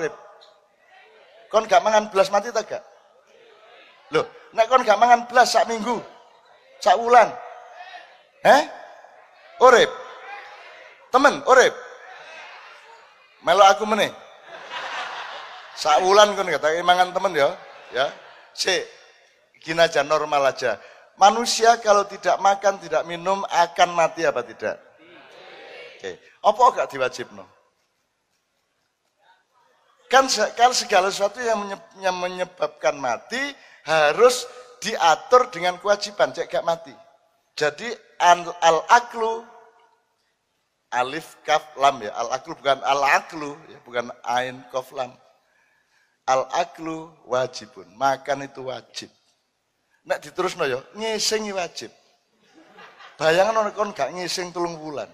Kon gak mangan belas mati tak gak? Loh, nek kon gak mangan belas sak minggu, sak wulan, Eh? Urip. Temen, urip. Melo aku meneh. Saulan kan kata mangan temen ya, ya. Si, gini aja normal aja. Manusia kalau tidak makan, tidak minum akan mati apa tidak? Oke. Apa gak diwajib no? Kan, kan segala sesuatu yang menyebabkan mati harus diatur dengan kewajiban, cek gak mati. Jadi al-aklu alif kaf lam ya. Al-aklu bukan al-aklu ya, bukan ain kaf lam. Al-aklu wajibun. Makan itu wajib. Nek diterusno ya, ngisingi wajib. Bayangan orang kon gak ngising tulung bulan.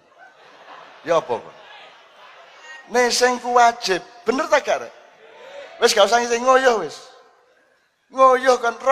Ya apa kok? Ngising ku wajib. Bener tak gak? Wis gak usah ngising ngoyo wis. Ngoyo kan